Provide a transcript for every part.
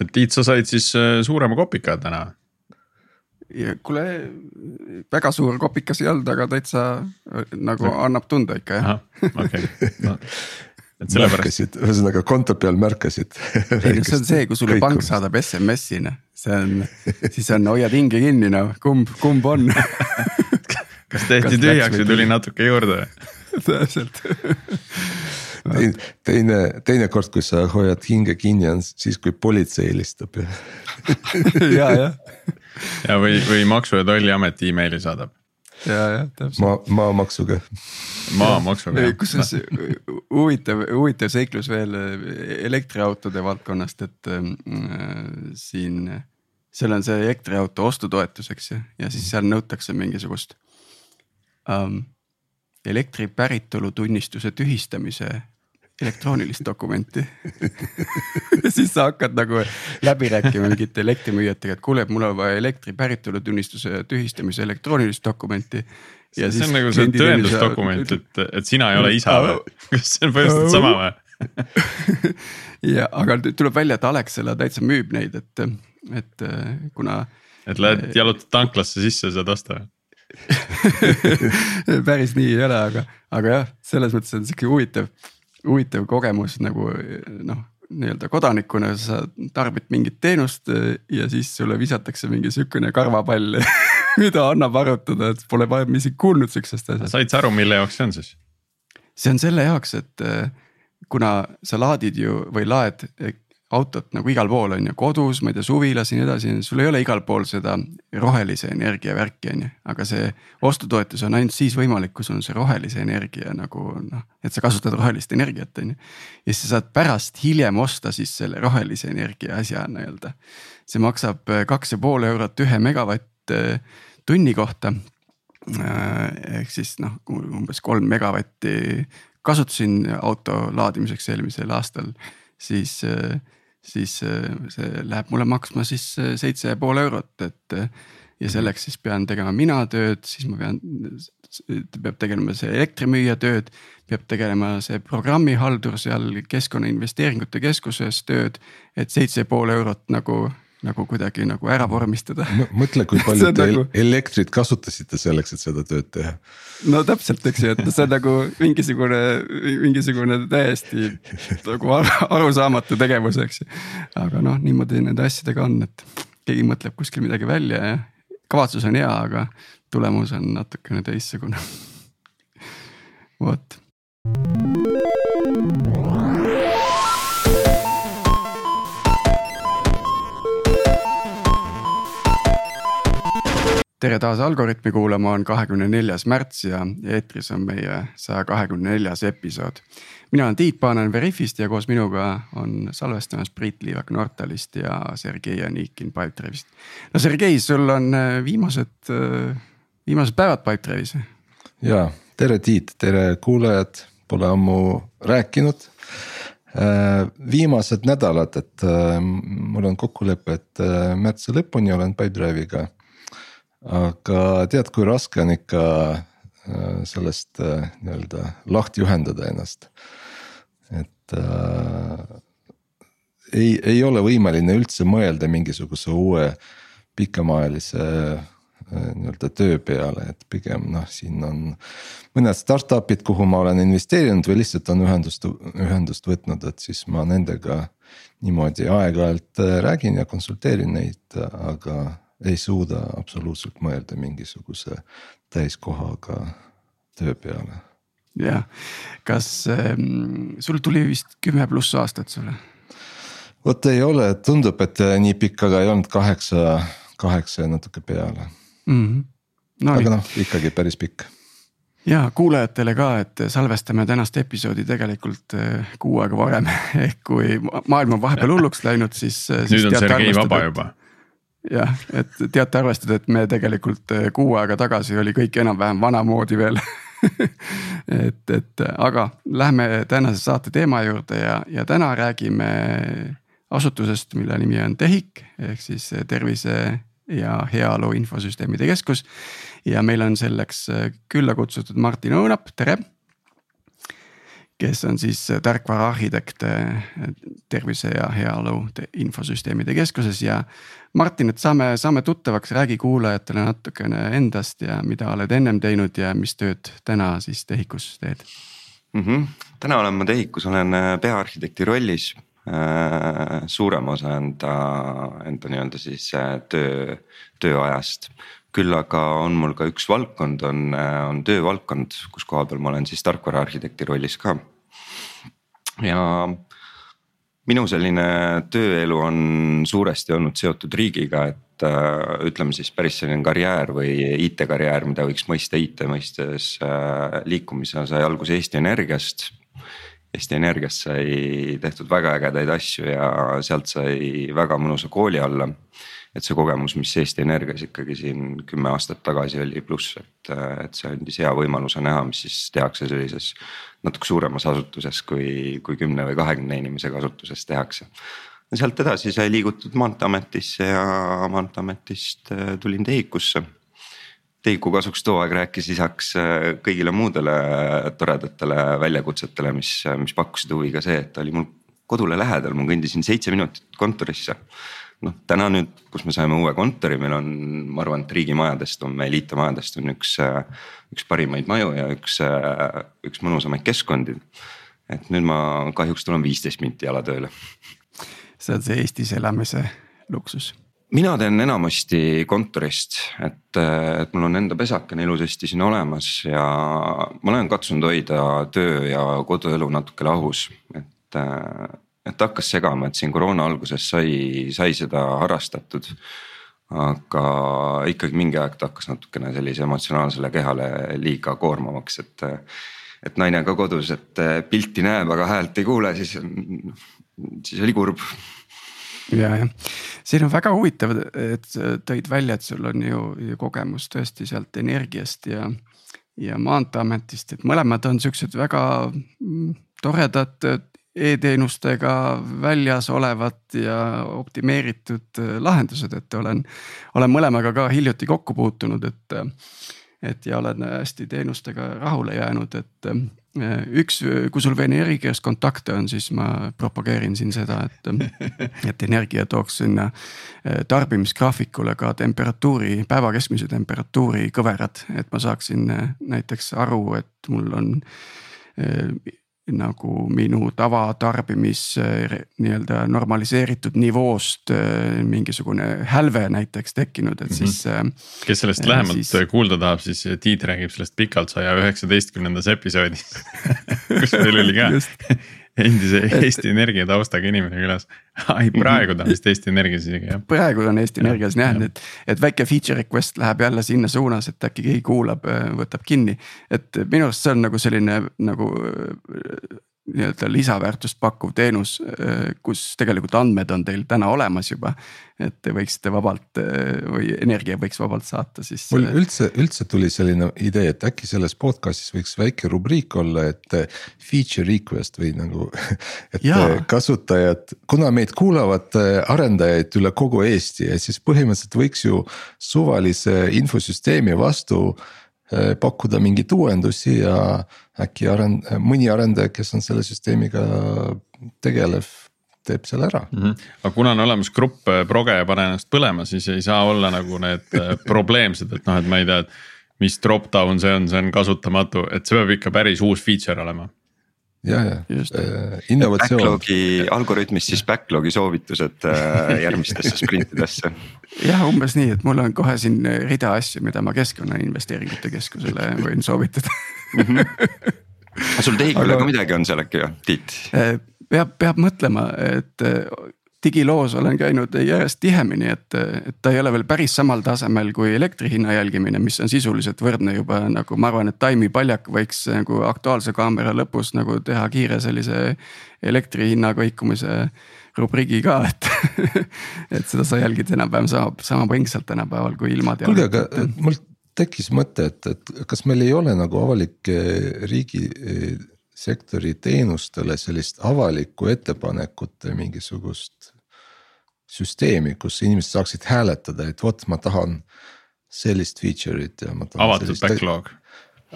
et Tiit, sa said siis äh, suurema kopika täna. kuule, väga suur kopikas ei olnud, aga täitsa äh, nagu annab tunda ikka jah. okei et sellepärast. ühesõnaga konto peal märkasid. ei no see on see, kui sulle pank saadab SMS-i noh, see on, siis on hoiad hinge kinni noh, kumb, kumb on kas tehti tühjaks või tuli natuke juurde täpselt teine, teine, teinekord, kui sa hoiad hinge kinni, on siis, kui politsei helistab ja ja, jah. ja või, või Maksu- ja Tolliamet emaili saadab ja, jah, täpselt. maa, maamaksuga. maamaksuga. kusjuures huvitav, huvitav seiklus veel elektriautode valdkonnast, et äh, siin. seal on see elektriauto ostutoetus, eks ju, ja siis seal nõutakse mingisugust ähm,. elektri päritolu tunnistuse tühistamise elektroonilist dokumenti. Siis sa hakkad nagu läbi rääkima mingite elektrimüüjatega, et kuule, et mul on vaja elektri päritolutunnistuse tühistamise elektroonilist dokumenti. see on nagu see tõendusdokument, et, et sina ei ole isa või, kas see on põhimõtteliselt sama või? Ja, aga tuleb välja, et Alexela täitsa müüb neid, et, et kuna. et lähed jalutad tanklasse sisse, saad osta päris nii ei ole, aga, aga jah, selles mõttes on sihuke huvitav huvitav kogemus nagu noh, nii-öelda kodanikuna sa tarbid mingit teenust ja siis sulle visatakse mingi sihukene karvapall mida annab arutada, et pole varem isegi kuulnud sihukesest asjast. said sa aru, mille jaoks see on siis? see on selle jaoks, et kuna sa laadid ju või laed autot nagu igal pool on ju, kodus, ma ei tea, suvilas ja nii edasi, sul ei ole igal pool seda rohelise energia värki, on ju. aga see ostutoetus on ainult siis võimalik, kui sul on see rohelise energia nagu noh, et sa kasutad rohelist energiat, on ju. ja siis sa saad pärast hiljem osta siis selle rohelise energia asja nii-öelda. see maksab kaks ja pool eurot ühe megavatt-tunni kohta. ehk siis noh, umbes kolm megavatti kasutasin auto laadimiseks eelmisel aastal siis siis see läheb mulle maksma siis seitse ja pool eurot, et. Ja selleks siis pean tegema mina tööd, siis ma pean, peab tegelema see elektrimüüja tööd. peab tegelema see programmihaldur seal Keskkonnainvesteeringute Keskuses tööd, et seitse ja pool eurot nagu nagu kuidagi nagu ära vormistada. mõtle, kui palju te nagu... elektrit kasutasite selleks, et seda tööd teha. no täpselt, eks ju, et see on nagu mingisugune, mingisugune täiesti nagu arusaamatu tegevus, eks ju. aga noh, niimoodi nende asjadega on, et keegi mõtleb kuskil midagi välja ja kavatsus on hea, aga tulemus on natukene teistsugune. vot tere taas Algorütmi kuulama, on kahekümne neljas märts ja eetris on meie saja kahekümne neljas episood. mina olen Tiit Paananen Veriffist ja koos minuga on salvestamas Priit Liivak Nortalist ja Sergei Anikin Pipedrive'ist. no Sergei, sul on äh, viimased, äh, viimased päevad Pipedrive'is. ja tere Tiit, tere kuulajad, pole ammu rääkinud äh, viimased nädalad, et mul on kokkulepe, et märtsi lõpuni olen Pipedrive'iga aga tead, kui raske on ikka äh, sellest äh, nii-öelda lahti ühendada ennast. et äh, ei, ei ole võimeline üldse mõelda mingisuguse uue pikemaajalise äh, nii-öelda töö peale, et pigem noh, siin on mõned startup'id, kuhu ma olen investeerinud või lihtsalt on ühendust, ühendust võtnud, et siis ma nendega niimoodi aeg-ajalt räägin ja konsulteerin neid, aga ei suuda absoluutselt mõelda mingisuguse täiskohaga töö peale. jah, kas ähm, sul tuli vist kümme pluss aastat sulle? vot ei ole, tundub, et nii pikk, aga ei olnud kaheksa, kaheksa ja natuke peale mm. -hmm. No, aga noh, ikkagi päris pikk ja kuulajatele ka, et salvestame tänast episoodi tegelikult äh, kuu aega varem ehk kui maailm on vahepeal hulluks läinud, siis. Äh, nüüd on Sergei vaba juba jah, et teate arvestada, et me tegelikult eh, kuu aega tagasi oli kõik enam-vähem vanamoodi veel et, et aga lähme tänase saate teema juurde ja, ja täna räägime asutusest, mille nimi on TEHIK ehk siis Tervise ja Heaolu Infosüsteemide Keskus. ja meil on selleks külla kutsutud Martin Õunap, tere. Kes on siis tarkvaraarhitekt Tervise ja Heaolu Infosüsteemide Keskuses ja. Martin, et saame, saame tuttavaks, räägi kuulajatele natukene endast ja mida oled ennem teinud ja mis tööd täna siis TEHIK-us teed mm? -hmm. täna olen ma TEHIK-us, olen peaarhitekti rollis Äh, suurema osa enda, enda nii-öelda siis äh, töö, tööajast. Küll aga on mul ka üks valdkond, on, on töövaldkond, kus koha peal ma olen siis tarkvaraarhitekti rollis ka. ja minu selline tööelu on suuresti olnud seotud riigiga, et äh, ütleme siis päris selline karjäär või IT-karjäär, mida võiks mõista IT mõistes äh, liikumise sai alguse Eesti Energiast Eesti Energiast sai tehtud väga ägedaid asju ja sealt sai väga mõnusa kooli alla. Et see kogemus, mis Eesti Energias ikkagi siin kümme aastat tagasi oli, pluss, et, et see andis hea võimaluse näha, mis siis tehakse sellises natuke suuremas asutuses kui, kui kümne või kahekümne inimesega asutuses tehakse sealt edasi sai liigutud Maanteeametisse ja Maanteeametist äh, tulin TEHIK-usse Teiku kasuks too aeg rääkis lisaks äh, kõigile muudele toredatele väljakutsetele, mis, mis pakkusid huvi ka see, et ta oli mul kodule lähedal, ma kõndisin seitse minutit kontorisse. Noh täna nüüd, kus me saime uue kontori, meil on, ma arvan, et riigimajadest on meil IT-majadest on üks, üks parimaid maju ja üks, üks mõnusamaid keskkondi. et nüüd ma kahjuks tulen viisteist minti jala tööle. see on see Eestis elamise luksus mina teen enamasti kontorist, et, et mul on enda pesakene ilusasti siin olemas ja ma olen katsunud hoida töö ja koduelu natuke lahus, et. Et hakkas segama, et siin koroona alguses sai, sai seda harrastatud. aga ikkagi mingi aeg ta hakkas natukene sellise emotsionaalsele kehale liiga koormavaks, et. et naine ka kodus, et pilti näeb, aga häält ei kuule, siis, siis oli kurb ja, jah, siin on väga huvitav, et tõid välja, et sul on ju, ju kogemus tõesti sealt energiast ja. ja maanteeametist, et mõlemad on siuksed väga mm, toredad e-teenustega väljas olevad ja optimeeritud lahendused, et olen, olen mõlemaga ka hiljuti kokku puutunud, et. et ja olen hästi teenustega rahule jäänud, et Äh, üks, kui sul veel energias kontakte on, siis ma propageerin siin seda, et, et energia tooks sinna äh, tarbimisgraafikule ka temperatuuri, päeva keskmise temperatuuri kõverad, et ma saaksin äh, näiteks aru, et mul on nagu minu tavatarbimis nii-öelda normaliseeritud nivoost äh, mingisugune hälve näiteks tekkinud, et mm -hmm. siis. Äh, kes sellest äh, lähemalt siis... kuulda tahab, siis Tiit räägib sellest pikalt saja üheksateistkümnendas episoodis kus meil oli ka endise Eesti Energia taustaga inimene külas. ai praegu ta on vist Eesti Energias isegi jah. praegu on Eesti Energias jah, et, et väike feature request läheb jälle sinna suunas, et äkki keegi kuulab, võtab kinni. et minu arust see on nagu selline nagu nii-öelda lisaväärtust pakkuv teenus, äh, kus tegelikult andmed on teil täna olemas juba. et te võiksite vabalt äh, või Energia võiks vabalt saata siis. mul äh, üldse, üldse tuli selline idee, et äkki selles podcast'is võiks väike rubriik olla, et feature request või nagu. et ja. kasutajad, kuna meid kuulavad arendajaid üle kogu Eesti ja siis põhimõtteliselt võiks ju suvalise infosüsteemi vastu pakkuda mingeid uuendusi ja äkki arend-, mõni arendaja, kes on selle süsteemiga tegelev teeb selle ära mm. -hmm. aga kuna on olemas grupp äh, proge ja pane ennast põlema, siis ei saa olla nagu need äh, probleemsed, et noh, et ma ei tea, et. mis drop down see on, see on kasutamatu, et see peab ikka päris uus feature olema ja, ja äh, innovatsioon. Backlog'i algoritmist siis backlog'i soovitused äh, järgmistesse sprintidesse. jah, umbes nii, et mul on kohe siin rida asju, mida ma Keskkonnainvesteeringute Keskusele võin soovitada mm. -hmm. sul TEHIK-ule Aga... ka midagi on seal äkki ju, Tiit? Äh, peab, peab mõtlema, et digiloos olen käinud järjest tihemini, et, et ta ei ole veel päris samal tasemel kui elektri hinna jälgimine, mis on sisuliselt võrdne juba nagu ma arvan, et Time'i paljak võiks nagu Aktuaalse kaamera lõpus nagu teha kiire sellise elektri hinna kõikumise rubriigi ka, et et seda sa jälgid enam-vähem sama, sama põngsalt tänapäeval kui ilma. kuulge, aga mul tekkis mõte, et, et kas meil ei ole nagu avalike riigi sektori teenustele sellist avalikku ettepanekute mingisugust süsteemi, kus inimesed saaksid hääletada, et vot ma tahan sellist feature'it ja ma tahan. avatud backlog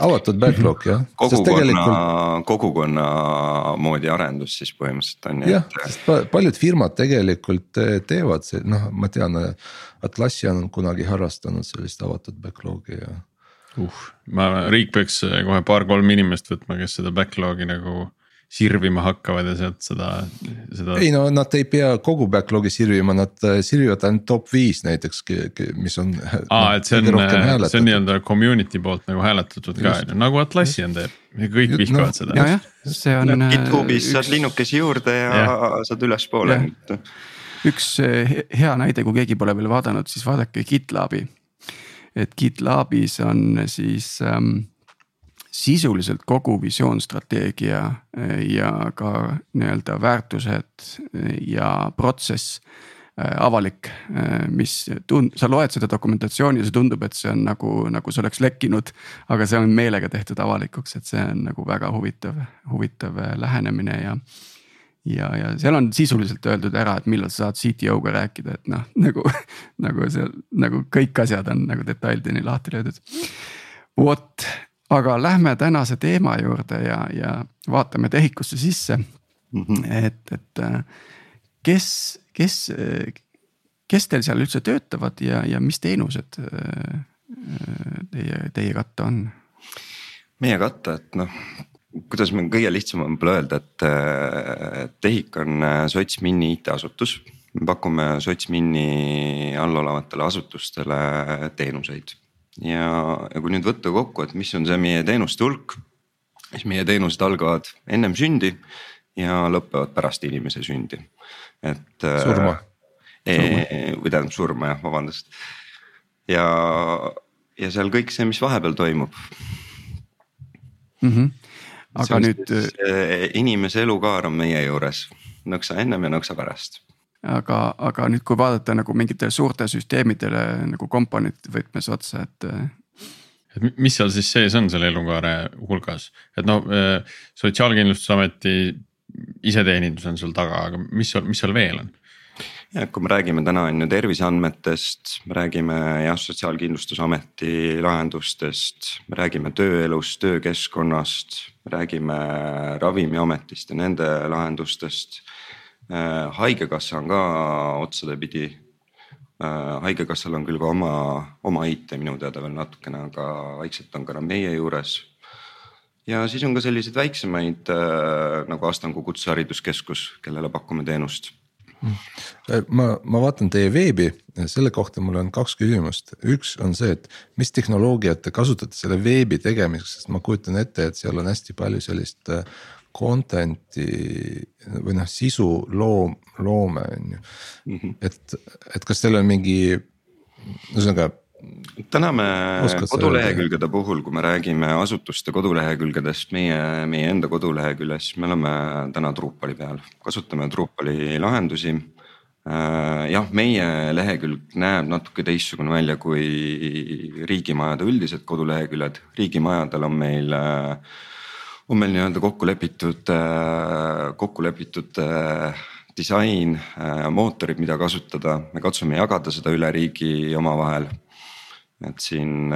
avatud backlog jah. kogukonna tegelikult..., kogukonna moodi arendus siis põhimõtteliselt on ju. jah, sest paljud firmad tegelikult teevad see, noh, ma tean, Atlassian on kunagi harrastanud sellist avatud backlog'i ja. uh, ma, riik peaks kohe paar-kolm inimest võtma, kes seda backlog'i nagu sirvima hakkavad ja sealt seda, seda. ei no nad ei pea kogu backlog'i sirvima, nad äh, sirvivad ainult top viis näiteks, mis on. aa, et see on, see on nii-öelda community poolt nagu hääletatud ka on ju, nagu Atlassian teeb, kõik vihkavad no, seda. nojah, see on. GitHubis üks... saad linnukesi juurde ja, ja. saad ülespoole. üks äh, hea näide, kui keegi pole veel vaadanud, siis vaadake GitLabi. et GitLabis on siis ähm, sisuliselt kogu visioonstrateegia eh, ja ka nii-öelda väärtused eh, ja protsess eh, avalik, mis tund-, sa loed seda dokumentatsiooni ja see tundub, et see on nagu, nagu see oleks lekkinud. aga see on meelega tehtud avalikuks, et see on nagu väga huvitav, huvitav lähenemine ja. ja, ja seal on sisuliselt öeldud ära, et millal sa saad CTO-ga rääkida, et noh, nagu, nagu seal nagu kõik asjad on nagu detailideni lahti löödud. vot aga lähme tänase teema juurde ja, ja vaatame tehikusse sisse mm. -hmm. et, et äh, kes, kes, kes teil seal üldse töötavad ja, ja mis teenused äh, teie, teie katta on? meie katta, et noh, kuidas me kõige lihtsam on võib-olla öelda, et TEHIK on äh, Sotsmini IT-asutus. me pakume Sotsmini all olevatele asutustele teenuseid ja, ja kui nüüd võtta kokku, et mis on see meie teenuste hulk, siis meie teenused algavad ennem sündi ja lõpevad pärast inimese sündi, et. Äh, surma e. või tähendab surma jah, vabandust. ja, ja seal kõik see, mis vahepeal toimub mm. -hmm. aga nüüd. inimese elukaar on meie juures nõksa ennem ja nõksa pärast aga, aga nüüd, kui vaadata nagu mingitele suurte süsteemidele nagu komponentide võtmes otsa, et. et mis seal siis sees on selle elukaare hulgas, et noh sotsiaalkindlustusameti iseteenindus on sul taga, aga mis, mis seal veel on? ja kui me räägime täna on ju terviseandmetest, me räägime jah, sotsiaalkindlustusameti lahendustest, me räägime tööelust, töökeskkonnast, räägime ravimiametist ja nende lahendustest Äh, haigekassa on ka otsadepidi. Äh, haigekassal on küll ka oma, oma IT minu teada veel natukene, aga vaikselt on ka nad meie juures. ja siis on ka selliseid väiksemaid äh, nagu Astangu Kutsehariduskeskus, kellele pakume teenust ma, ma vaatan teie veebi, selle kohta mul on kaks küsimust, üks on see, et mis tehnoloogiat te kasutate selle veebi tegemiseks, sest ma kujutan ette, et seal on hästi palju sellist content'i või noh, sisu loom, loome on ju. Mhm. et, et kas teil on mingi, ühesõnaga täna me kodulehekülgede puhul, kui me räägime asutuste kodulehekülgedest, meie, meie enda koduleheküljes, me oleme täna Drupali peal, kasutame Drupali lahendusi. Äh, jah, meie lehekülg näeb natuke teistsugune välja kui riigimajade üldised koduleheküljed, riigimajadel on meil äh, on meil nii-öelda kokku lepitud, äh, kokku lepitud äh, disain, äh, mootorid, mida kasutada, me katsume jagada seda üle riigi omavahel. et siin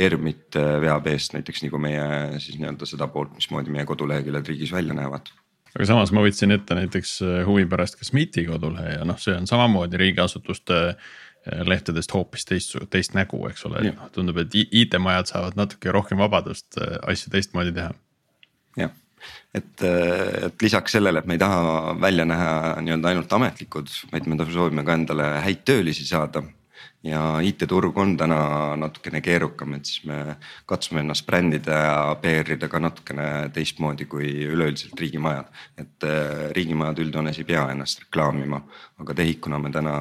ERMit veab eest näiteks nagu meie siis nii-öelda seda poolt, mismoodi meie koduleheküljed riigis välja näevad aga samas ma võtsin ette näiteks huvi pärast ka SMIT-i kodulehe ja noh, see on samamoodi riigiasutuste äh, lehtedest hoopis teist, teist nägu, eks ole, et noh, tundub, et IT-majad saavad natuke rohkem vabadust äh, asju teistmoodi teha. jah, et, äh, et lisaks sellele, et me ei taha välja näha nii-öelda ainult ametlikud, vaid me soovime ka endale häid töölisi saada ja IT-turg on täna natukene keerukam, et siis me katsume ennast brändida ja PR ida ka natukene teistmoodi kui üleüldiselt riigimajad. et äh, riigimajad üldjoones ei pea ennast reklaamima, aga TEHIK-una me täna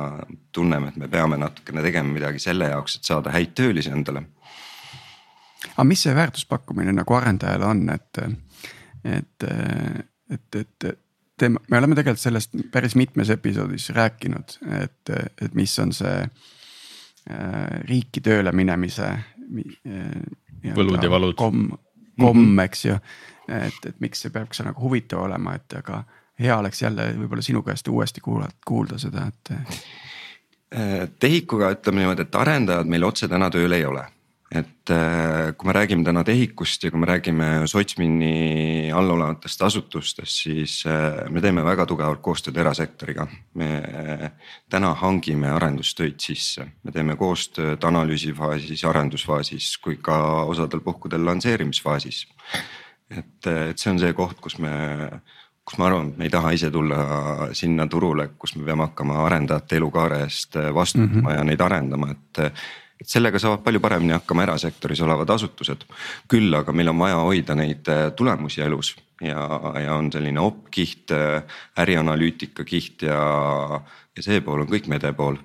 tunneme, et me peame natukene tegema midagi selle jaoks, et saada häid töölisi endale. aga mis see väärtuspakkumine nagu arendajale on, et, et, et, et te, me oleme tegelikult sellest päris mitmes episoodis rääkinud, et, et mis on see riiki tööle minemise. Äh, võlud ja valud. komm, komm mm, -hmm. eks ju, et, et miks see peaks nagu huvitav olema, et aga hea oleks jälle võib-olla sinu käest uuesti kuulata, kuulda seda, et. Äh, TEHIK-uga ütleme niimoodi, et arendajad meil otse täna tööl ei ole et äh, kui me räägime täna TEHIK-ust ja kui me räägime Sotsmini all olevatest asutustest, siis äh, me teeme väga tugevalt koostööd erasektoriga. me äh, täna hangime arendustöid sisse, me teeme koostööd analüüsifaasis, arendusfaasis kui ka osadel puhkudel lansseerimisfaasis. et, et see on see koht, kus me kus ma arvan, me ei taha ise tulla sinna turule, kus me peame hakkama arendajate elukaare eest vastutama mm -hmm. ja neid arendama, et et sellega saavad palju paremini hakkama erasektoris olevad asutused. küll aga meil on vaja hoida neid äh, tulemusi elus ja, ja on selline op-kiht, äh, ärianalüütika kiht ja, ja see pool on kõik mede pool.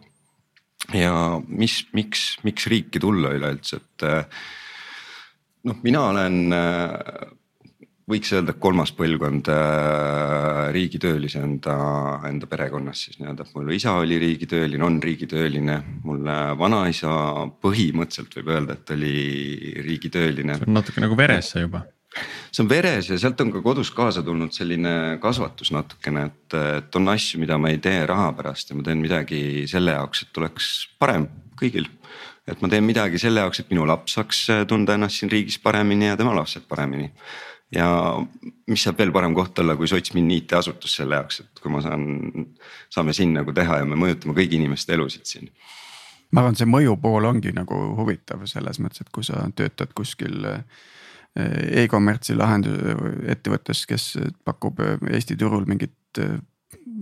ja mis, miks, miks riiki tulla üleüldse, et äh, noh, mina olen võiks öelda, et kolmas põlvkond äh, riigitöölisi enda, enda perekonnas siis nii-öelda, et mul isa oli riigitööline, on riigitööline. mul vanaisa põhimõtteliselt võib öelda, et oli riigitööline. see on natuke nagu veres see juba see on veres ja sealt on ka kodus kaasa tulnud selline kasvatus natukene, et, et on asju, mida ma ei tee raha pärast ja ma teen midagi selle jaoks, et oleks parem kõigil. et ma teen midagi selle jaoks, et minu laps saaks tunda ennast siin riigis paremini ja tema lapsed paremini ja mis saab veel parem koht olla kui Sotsmin IT-asutus selle jaoks, et kui ma saan, saame siin nagu teha ja me mõjutame kõigi inimeste elusid siin. ma arvan, see mõju pool ongi nagu huvitav selles mõttes, et kui sa töötad kuskil eh, e-commerce'i lahenduse ettevõttes, kes pakub eh, Eesti turul mingit eh,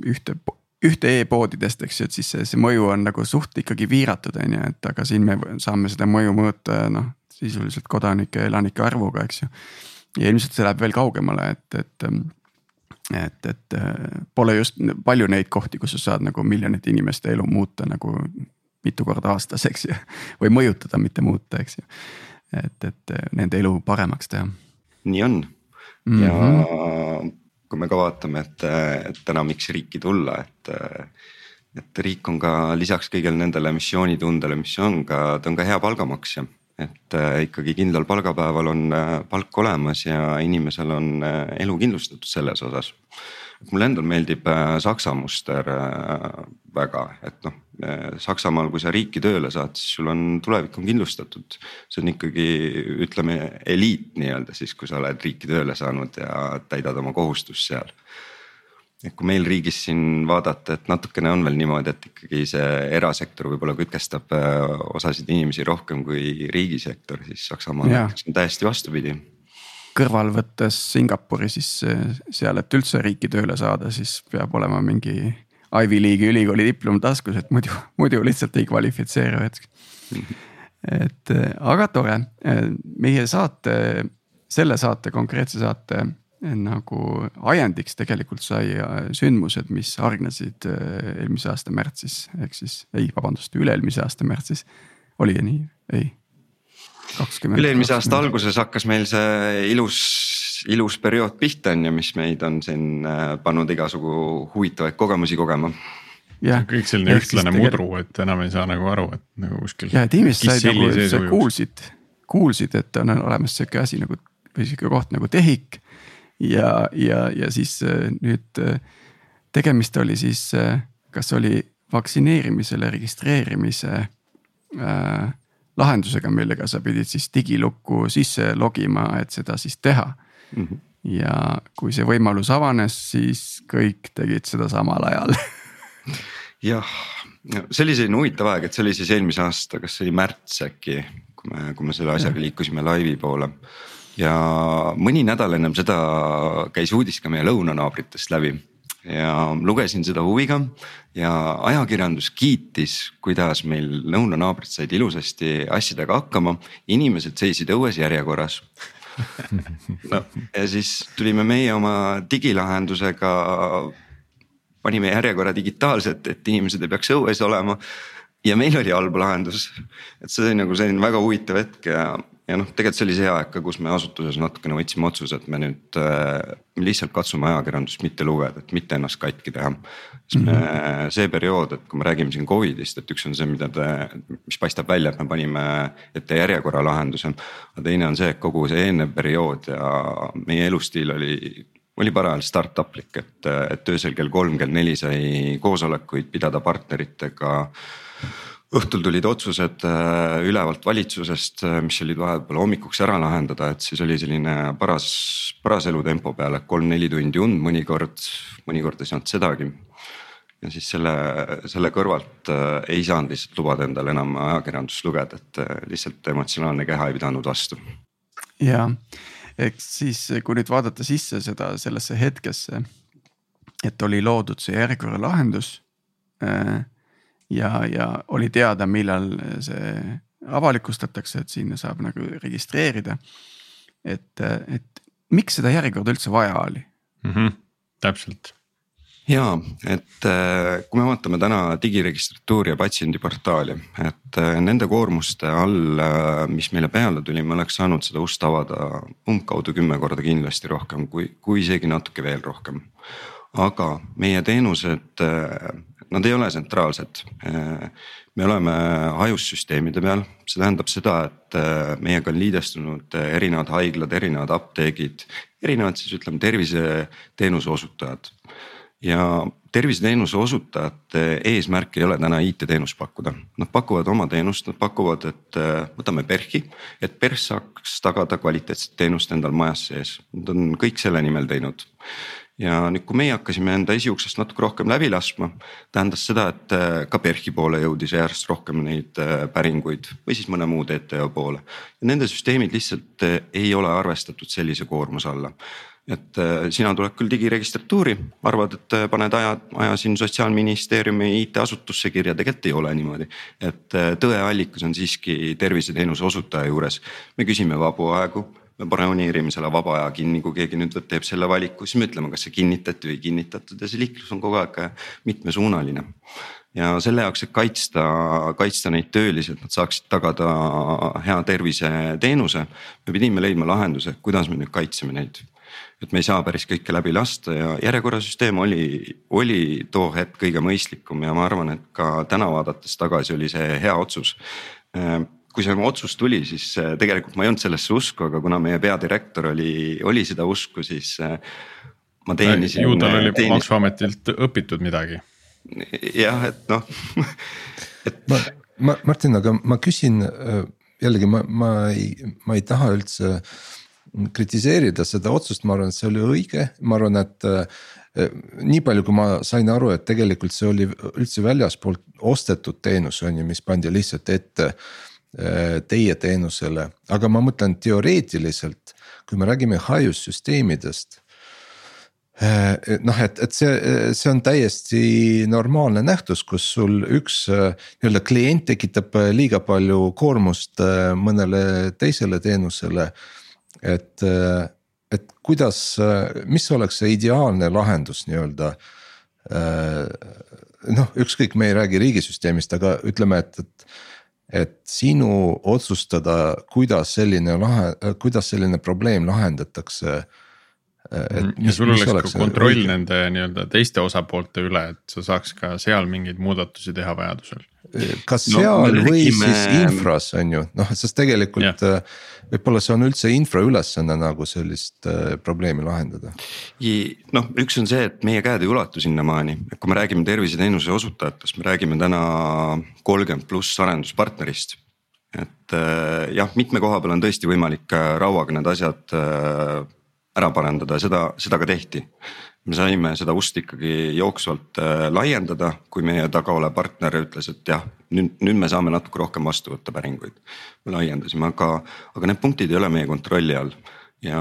ühte ühte e-poodidest, eks ju, et siis see, see mõju on nagu suht ikkagi piiratud, on ju, et aga siin me saame seda mõju mõõta noh, sisuliselt kodanike, elanike arvuga, eks ju ja ilmselt see läheb veel kaugemale, et, et et, et pole just palju neid kohti, kus sa saad nagu miljonite inimeste elu muuta nagu mitu korda aastas, eks ju. või mõjutada, mitte muuta, eks ju. et, et nende elu paremaks teha. nii on mm -hmm. ja kui me ka vaatame, et, et täna, miks riiki tulla, et. et riik on ka lisaks kõigele nendele missioonitundele, mis on ka, ta on ka hea palgamaksja et äh, ikkagi kindlal palgapäeval on äh, palk olemas ja inimesel on äh, elu kindlustatud selles osas. mulle endal meeldib Saksa muster väga, et noh Saksamaal, kui sa riiki tööle saad, siis sul on tulevik on kindlustatud. see on ikkagi ütleme eliit nii-öelda siis, kui sa oled riiki tööle saanud ja täidad oma kohustust seal et kui meil riigis siin vaadata, et natukene on veel niimoodi, et ikkagi see erasektor võib-olla kütkestab äh, osasid inimesi rohkem kui riigisektor, siis Saksamaal näiteks on täiesti vastupidi. kõrval võttes Singapuri, siis äh, seal, et üldse riiki tööle saada, siis peab olema mingi Ivy League'i ülikooli diplom taskus, et muidu, muidu lihtsalt ei kvalifitseeru hetk. et äh, aga tore, meie saate, selle saate, konkreetse saate nagu ajendiks tegelikult sai äh, sündmused, mis hargnesid äh, eelmise aasta märtsis, ehk siis ei, vabandust, üle-eelmise aasta märtsis. oli nii, ei? üle-eelmise aasta alguses hakkas meil see ilus, ilus periood pihta on ju, mis meid on siin äh, pannud igasugu huvitavaid kogemusi kogema Yeah. kõik selline ühtlane mudru, et enam ei saa nagu aru, et nagu kuskil. ja, et inimesed said nagu, sa kuulsid, kuulsid, et on olemas sihuke asi nagu või sihuke koht nagu TEHIK ja, ja, ja siis äh, nüüd äh, tegemist oli siis, äh, kas oli vaktsineerimisele registreerimise äh, lahendusega, millega sa pidid siis digilukku sisse logima, et seda siis teha mm. -hmm. ja kui see võimalus avanes, siis kõik tegid seda samal ajal jah, see oli selline huvitav aeg, et see oli siis eelmise aasta, kas see oli märts äkki, kui me, kui me selle asjaga liikusime laivi poole ja mõni nädal ennem seda käis uudis ka meie lõunanaabritest läbi. Ja lugesin seda huviga ja ajakirjandus kiitis, kuidas meil lõunanaabrid said ilusasti asjadega hakkama, inimesed seisid õues järjekorras. No ja siis tulime meie oma digilahendusega, panime järjekorra digitaalselt, et inimesed ei peaks õues olema. ja meil oli halb lahendus, et see oli nagu selline väga huvitav hetk ja ja noh, tegelikult see oli see aeg ka, kus me asutuses natukene võtsime otsuse, et me nüüd äh, lihtsalt katsume ajakirjandust mitte lugeda, et mitte ennast katki teha. sest me mm -hmm. see periood, et kui me räägime siin Covidist, et üks on see, mida te, mis paistab välja, et me panime ette järjekorra lahenduse. aga teine on see, et kogu see eelnev periood ja meie elustiil oli oli parajalt startuplik, et, et öösel kell kolm, kell neli sai koosolekuid pidada partneritega õhtul tulid otsused äh, ülevalt valitsusest, äh, mis olid vahepeal hommikuks ära lahendada, et siis oli selline paras, paras elutempo peal, et kolm-neli tundi und mõnikord, mõnikord ei saanud sedagi. ja siis selle, selle kõrvalt äh, ei saanud lihtsalt lubada endale enam ajakirjandust lugeda, et lihtsalt emotsionaalne keha ei pidanud vastu. ja, eks siis, kui nüüd vaadata sisse seda sellesse hetkesse, et oli loodud see järjekorralahendus äh, ja, ja oli teada, millal see avalikustatakse, et sinna saab nagu registreerida. et, et miks seda järjekorda üldse vaja oli mm? -hmm, täpselt ja et äh, kui me vaatame täna digiregistratuuri ja patsiendiportaali, et äh, nende koormuste all, äh, mis meile peale tuli, me oleks saanud seda ust avada umbkaudu kümme korda kindlasti rohkem, kui, kui isegi natuke veel rohkem. aga meie teenused nad ei ole tsentraalsed. me oleme hajussüsteemide peal, see tähendab seda, et äh, meiega on liidestunud erinevad haiglad, erinevad apteegid, erinevad siis ütleme terviseteenuse osutajad. ja terviseteenuse osutajate eesmärk ei ole täna IT-teenust pakkuda, nad pakuvad oma teenust, nad pakuvad, et äh, võtame PERH-i, et PERH saaks tagada kvaliteetset teenust endal majas sees, nad on kõik selle nimel teinud ja nüüd, kui meie hakkasime enda esiuksest natuke rohkem läbi laskma, tähendas seda, et äh, ka PERH-i poole jõudis järjest rohkem neid äh, päringuid või siis mõne muu TTO poole. Nende süsteemid lihtsalt äh, ei ole arvestatud sellise koormuse alla et sina tuled küll digiregistratuuri, arvad, et paned aja, ajasin sotsiaalministeeriumi IT-asutusse kirja, tegelikult ei ole niimoodi. et tõeallikas on siiski terviseteenuse osutaja juures, me küsime vabu aegu me broneerime selle vaba aja kinni, kui keegi nüüd teeb selle valiku, siis me ütleme, kas see kinnitati või ei kinnitatud ja see liiklus on kogu aeg mitmesuunaline. ja selle jaoks, et kaitsta, kaitsta neid töölisi, et nad saaksid tagada hea terviseteenuse, me pidime leidma lahenduse, kuidas me nüüd kaitseme neid et me ei saa päris kõike läbi lasta ja järjekorrasüsteem oli, oli too hetk kõige mõistlikum ja ma arvan, et ka täna vaadates tagasi oli see hea otsus kui see otsus tuli, siis äh, tegelikult ma ei olnud sellesse usku, aga kuna meie peadirektor oli, oli seda usku, siis äh, ma teenisin. ju tal oli teenis... maksuametilt õpitud midagi. jah, et noh et. ma, ma Martin, aga ma küsin äh, jällegi ma, ma ei, ma ei taha üldse kritiseerida seda otsust, ma arvan, et see oli õige, ma arvan, et nii palju, kui ma sain aru, et tegelikult see oli üldse väljaspoolt ostetud teenus on ju, mis pandi lihtsalt ette Äh, teie teenusele, aga ma mõtlen teoreetiliselt, kui me räägime hajussüsteemidest äh, noh, et, et see, see on täiesti normaalne nähtus, kus sul üks äh, nii-öelda klient tekitab liiga palju koormust mõnele teisele teenusele. et, et kuidas, mis oleks see ideaalne lahendus nii-öelda. noh, ükskõik, me ei räägi riigisüsteemist, aga ütleme, et, et et sinu otsustada, kuidas selline lahe, kuidas selline probleem lahendatakse. Mm, ja sul oleks, ka kontroll õige? nende nii-öelda teiste osapoolte üle, et sa saaks ka seal mingeid muudatusi teha vajadusel kas seal no, või räägime... siis infras on ju, noh, sest tegelikult ja. Äh, võib-olla see on üldse infra ülesanne nagu sellist äh, probleemi lahendada. noh, üks on see, et meie käed ei ulatu sinnamaani, kui me räägime terviseteenuse osutajatest, me räägime täna kolmkümmend pluss arenduspartnerist. Et äh, jah, mitme koha peal on tõesti võimalik rauaga need asjad ära parandada ja seda, seda ka tehti me saime seda ust ikkagi jooksvalt äh, laiendada, kui meie taga olev partner ütles, et jah, nüüd, nüüd me saame natuke rohkem vastu võtta päringuid. me laiendasime, aga, aga need punktid ei ole meie kontrolli all. Ja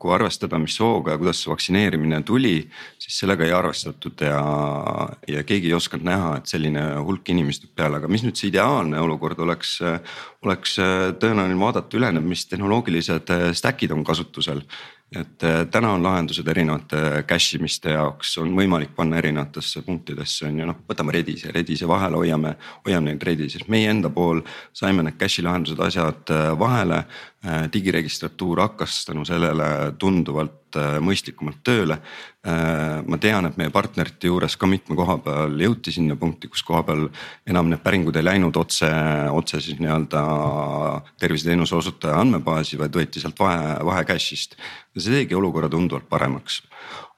kui arvestada, mis hooga ja kuidas see vaktsineerimine tuli, siis sellega ei arvestatud ja, ja keegi ei osanud näha, et selline hulk inimesi tuleb peale, aga mis nüüd see ideaalne olukord oleks, oleks tõenäoline vaadata üle, mis tehnoloogilised stack'id on kasutusel et äh, täna on lahendused erinevate cache imiste jaoks. On võimalik panna erinevatesse punktidesse on ju. Noh, võtame Redise, Redise vahele hoiame, hoiame neid Redises, meie enda pool saime need cache'i lahendused, asjad äh, vahele. Äh, digiregistratuur hakkas tänu sellele tunduvalt mõistlikumalt tööle. ma tean, et meie partnerite juures ka mitme koha peal jõuti sinna punkti, kus koha peal enam need päringud ei läinud otse, otse siis nii-öelda terviseteenuse osutaja andmebaasi, vaid võeti sealt vahe, vahe cache'ist see tegi olukorra tunduvalt paremaks.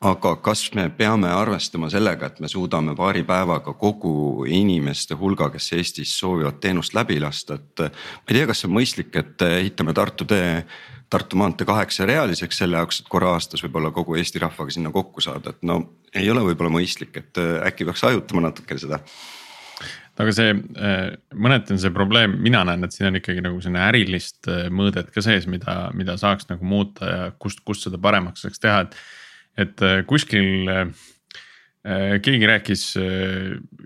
Aga kas me peame arvestama sellega, et me suudame paari päevaga kogu inimeste hulga, kes Eestis soovivad teenust läbi lasta, et. ma ei tea, kas see on mõistlik, et ehitame Tartu tee, Tartu maantee kaheksarealiseks selle jaoks, et korra aastas võib-olla kogu Eesti rahvaga sinna kokku saada, et no ei ole võib-olla mõistlik, et äkki peaks hajutama natuke seda aga see mõneti on see probleem, mina näen, et siin on ikkagi nagu selline ärilist mõõdet ka sees, mida, mida saaks nagu muuta ja kust, kust seda paremaks saaks teha, et et äh, kuskil äh, äh, keegi rääkis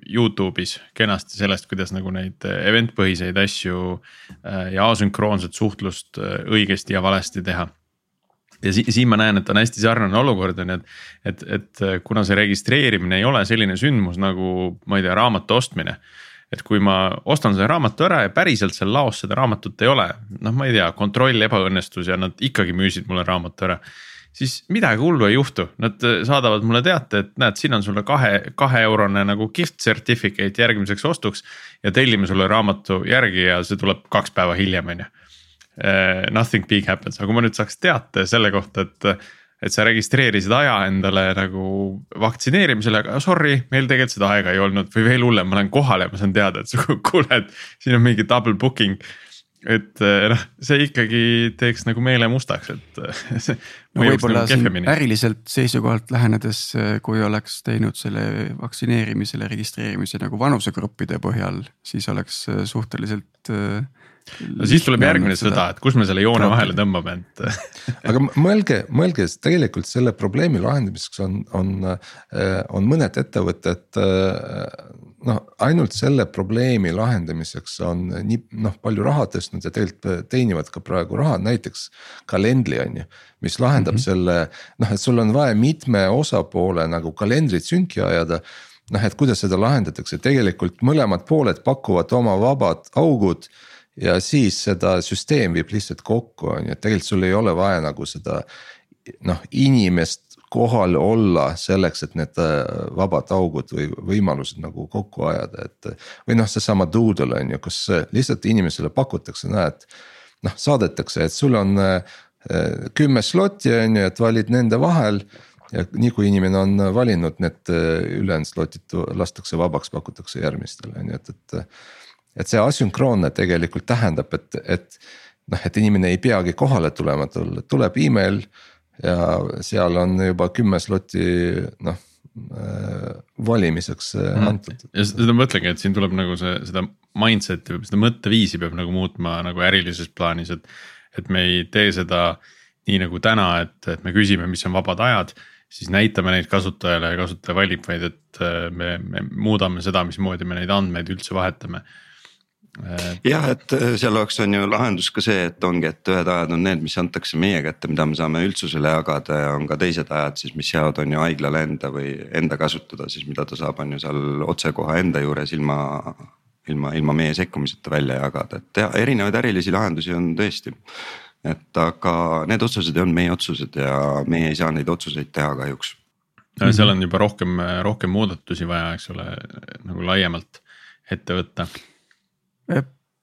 Youtube'is kenasti sellest, kuidas nagu neid event põhiseid asju ja asünkroonset suhtlust õigesti ja valesti teha. ja si siin ma näen, et on hästi sarnane olukord on ju, et, et, et kuna see registreerimine ei ole selline sündmus nagu ma ei tea, raamatu ostmine et kui ma ostan selle raamatu ära ja päriselt seal laos seda raamatut ei ole, noh, ma ei tea, kontroll ebaõnnestus ja nad ikkagi müüsid mulle raamatu ära siis midagi hullu ei juhtu, nad äh, saadavad mulle teate, et näed, siin on sulle kahe, kahe eurone nagu gift certificate järgmiseks ostuks. ja tellime sulle raamatu järgi ja see tuleb kaks päeva hiljem, on ju. Äh, nothing big happens, aga kui ma nüüd saaks teate selle kohta, et et sa registreerisid aja endale nagu vaktsineerimisele, aga sorry, meil tegelikult seda aega ei olnud või veel hullem, ma lähen kohale ja ma saan teada, et kuule, et siin on mingi double booking et eh, noh, see ikkagi teeks nagu meele mustaks, et see. no võib-olla nagu äriliselt seisukohalt lähenedes, eh, kui oleks teinud selle vaktsineerimisele registreerimise nagu vanusegruppide põhjal, siis oleks eh, suhteliselt no siis tuleb järgmine sõda, et kus me selle joone vahele tõmbame, et aga mõelge, mõelge tegelikult selle probleemi lahendamiseks on, on, on mõned ettevõtted noh, ainult selle probleemi lahendamiseks on nii noh, palju raha tõstnud ja tegelikult teenivad ka praegu raha, näiteks kalendri on ju. mis lahendab mm -hmm. selle noh, et sul on vaja mitme osapoole nagu kalendrit sünki ajada. noh, et kuidas seda lahendatakse, tegelikult mõlemad pooled pakuvad oma vabad augud ja siis seda süsteem viib lihtsalt kokku, on ju, et tegelikult sul ei ole vaja nagu seda noh, inimest kohal olla selleks, et need äh, vabad augud või võimalused nagu kokku ajada, et. või noh, seesama doodle on ju, kus äh, lihtsalt inimesele pakutakse, näed. noh, saadetakse, et sul on äh, kümme slot'i on ju, et valid nende vahel. ja nii kui inimene on valinud need ülejäänud slot'id lastakse vabaks, pakutakse järgmistele on ju, et, et. Et see asünkroonne tegelikult tähendab, et, et noh, et inimene ei peagi kohale tulema, tuleb email ja seal on juba kümme slot'i noh äh, valimiseks mm. antud. ja seda ma mõtlengi, et siin tuleb nagu see, seda mindset'i või seda mõtteviisi peab nagu muutma nagu ärilises plaanis, et. et me ei tee seda nii nagu täna, et, et me küsime, mis on vabad ajad. siis näitame neid kasutajale ja kasutaja valib, vaid et äh, me, me muudame seda, mismoodi me neid andmeid üldse vahetame jah, et äh, seal oleks, on ju lahendus ka see, et ongi, et ühed ajad on need, mis antakse meie kätte, mida me saame üldsusele jagada ja on ka teised ajad siis, mis jäävad, on ju haiglale enda või enda kasutada siis, mida ta saab, on ju seal otsekohe enda juures ilma. ilma, ilma meie sekkumiseta välja jagada, et ja erinevaid ärilisi lahendusi on tõesti. et aga need otsused on meie otsused ja meie ei saa neid otsuseid teha kahjuks. seal on juba rohkem, rohkem muudatusi vaja, eks ole, nagu laiemalt ette võtta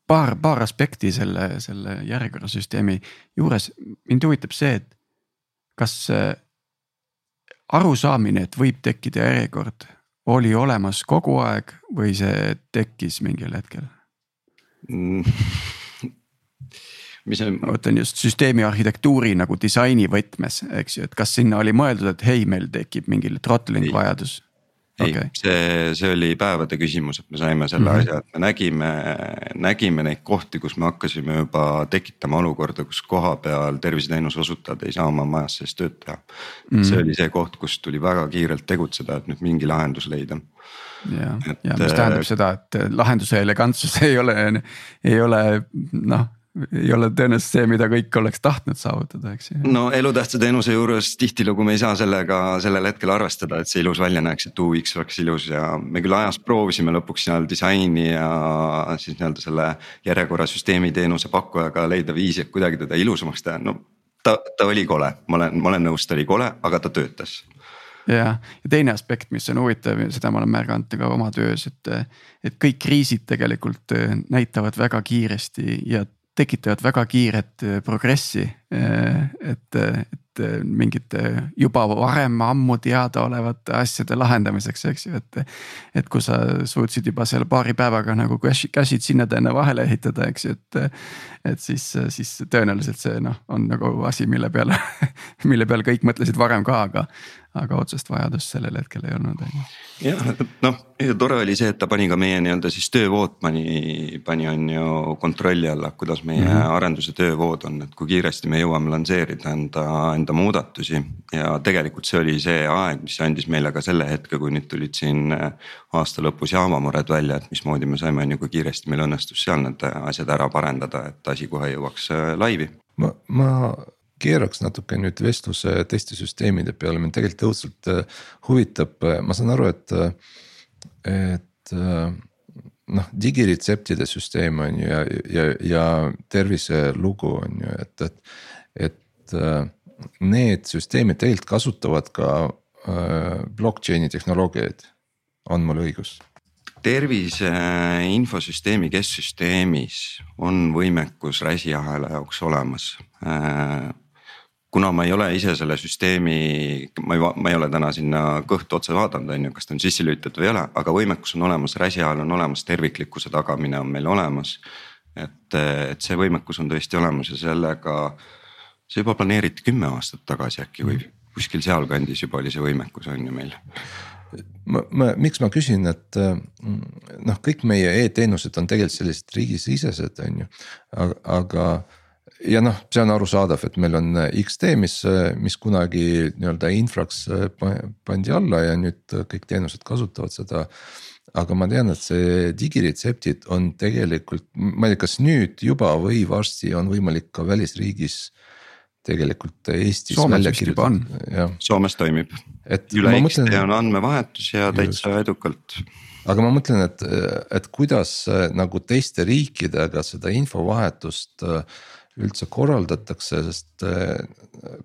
paar, paar aspekti selle, selle järjekorrasüsteemi juures, mind huvitab see, et kas arusaamine, et võib tekkida järjekord, oli olemas kogu aeg või see tekkis mingil hetkel mm.? mis on. ma mõtlen just süsteemi arhitektuuri nagu disaini võtmes, eks ju, et kas sinna oli mõeldud, et hei, meil tekib mingi throttling vajadus? Ei okay., see, see oli päevade küsimus, et me saime selle mm -hmm. asja, et me nägime, nägime neid kohti, kus me hakkasime juba tekitama olukorda, kus kohapeal terviseteenuse osutajad ei saa oma majas sees tööd teha mm. -hmm. see oli see koht, kus tuli väga kiirelt tegutseda, et nüüd mingi lahendus leida. ja, ja mis tähendab seda, et lahenduse elegantsus ei ole, ei ole noh ei ole tõenäoliselt see, mida kõik oleks tahtnud saavutada, eks ju. no elutähtsa teenuse juures tihtilugu me ei saa sellega sellel hetkel arvestada, et see ilus välja näeks, et UX oleks ilus ja me küll ajas proovisime lõpuks seal disaini ja siis nii-öelda selle järjekorrasüsteemi teenuse pakkujaga leida viisi, et kuidagi teda ilusamaks teha, no ta, ta oli kole, ma olen, ma olen nõus, ta oli kole, aga ta töötas. Jah, ja teine aspekt, mis on huvitav ja seda ma olen märganud ka oma töös, et, et kõik kriisid tegelikult näitavad väga kiiresti ja tekitavad väga kiiret äh, progressi. Äh, et, et eh, mingite juba varem ammu teadaolevate asjade lahendamiseks, eks ju, et. et kui sa suutsid juba seal paari päevaga nagu cash'id sinna-tänna vahele ehitada, eks ju, et. et siis, siis tõenäoliselt see noh, on nagu asi, mille peale mille peale kõik mõtlesid varem ka, aga aga otsest vajadust sellel hetkel ei olnud, on ju. jah, noh tore oli see, et ta pani ka meie nii-öelda siis töövood pani, pani on ju kontrolli alla, kuidas meie mm -hmm. arenduse töövood on, et kui kiiresti me jõuame lansseerida enda, enda muudatusi. ja tegelikult see oli see aeg, mis andis meile ka selle hetke, kui nüüd tulid siin aasta lõpus jaamamured välja, et mismoodi me saime, on ju, kui kiiresti meil õnnestus seal need asjad ära parendada, et asi kohe jõuaks laivi. ma, ma keeraks natuke nüüd vestluse teiste süsteemide peale, mind tegelikult õudselt äh, huvitab, äh, ma saan aru, et, äh, et noh, digiretseptide süsteem on ju ja, ja, ja terviselugu on ju, et, et, et need süsteemid tegelikult kasutavad ka blockchain'i tehnoloogiaid, on mul õigus? tervise infosüsteemi kesksüsteemis on võimekus räsiahela jaoks olemas kuna ma ei ole ise selle süsteemi, ma ei, ma ei ole täna sinna kõhtu otsa vaadanud, on ju, kas ta on sisse lülitatud või ei ole, aga võimekus on olemas, räsi ajal on olemas, terviklikkuse tagamine on meil olemas. et, et see võimekus on tõesti olemas ja sellega, see juba planeeriti kümme aastat tagasi äkki või kuskil sealkandis juba oli see võimekus on ju meil ma, ma, miks ma küsin, et noh, kõik meie e-teenused on tegelikult sellised riigisisesed, on ju, aga, aga ja noh, see on arusaadav, et meil on äh, X-tee, mis, äh, mis kunagi nii-öelda infraks äh, pandi alla ja nüüd kõik teenused kasutavad seda. aga ma tean, et see digiretseptid on tegelikult, ma ei tea, kas nüüd juba või varsti on võimalik ka välisriigis tegelikult Eestis Soomes välja kirjutada. Soomes toimib, üle X-tee on andmevahetus ja täitsa just. edukalt aga ma mõtlen, et, et kuidas nagu teiste riikidega seda infovahetust äh, üldse korraldatakse, sest eh,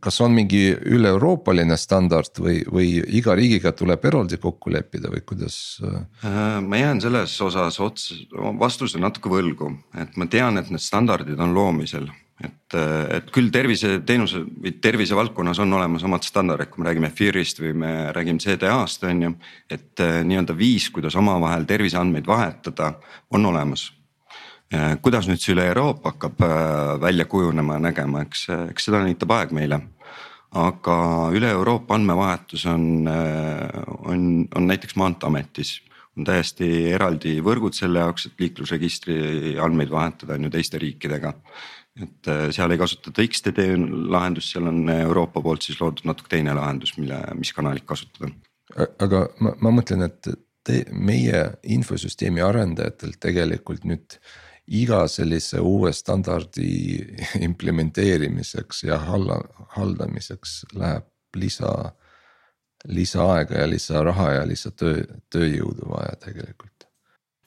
kas on mingi üle-euroopaline standard või, või iga riigiga tuleb eraldi kokku leppida või kuidas? Äh, ma jään selles osas ots-, vastuse natuke võlgu, et ma tean, et need standardid on loomisel. et, et küll terviseteenuse või tervisevaldkonnas on olemas omad standardid, kui me räägime FIR-ist või me räägime CDA-st on ju. et eh, nii-öelda viis, kuidas omavahel terviseandmeid vahetada, on olemas kuidas nüüd see üle Euroopa hakkab äh, välja kujunema ja nägema, eks, eks seda näitab aeg meile. aga üle Euroopa andmevahetus on, äh, on, on näiteks Maanteeametis on täiesti eraldi võrgud selle jaoks, et liiklusregistri andmeid vahetada on ju teiste riikidega. et seal ei kasutata X-tee lahendust, seal on Euroopa poolt siis loodud natuke teine lahendus, mille, mis kanalit kasutada. aga ma, ma mõtlen, et te, meie infosüsteemi arendajatel tegelikult nüüd iga sellise uue standardi implementeerimiseks ja halla, haldamiseks läheb lisa, lisaaega ja lisaraha ja lisatöö, tööjõudu vaja tegelikult.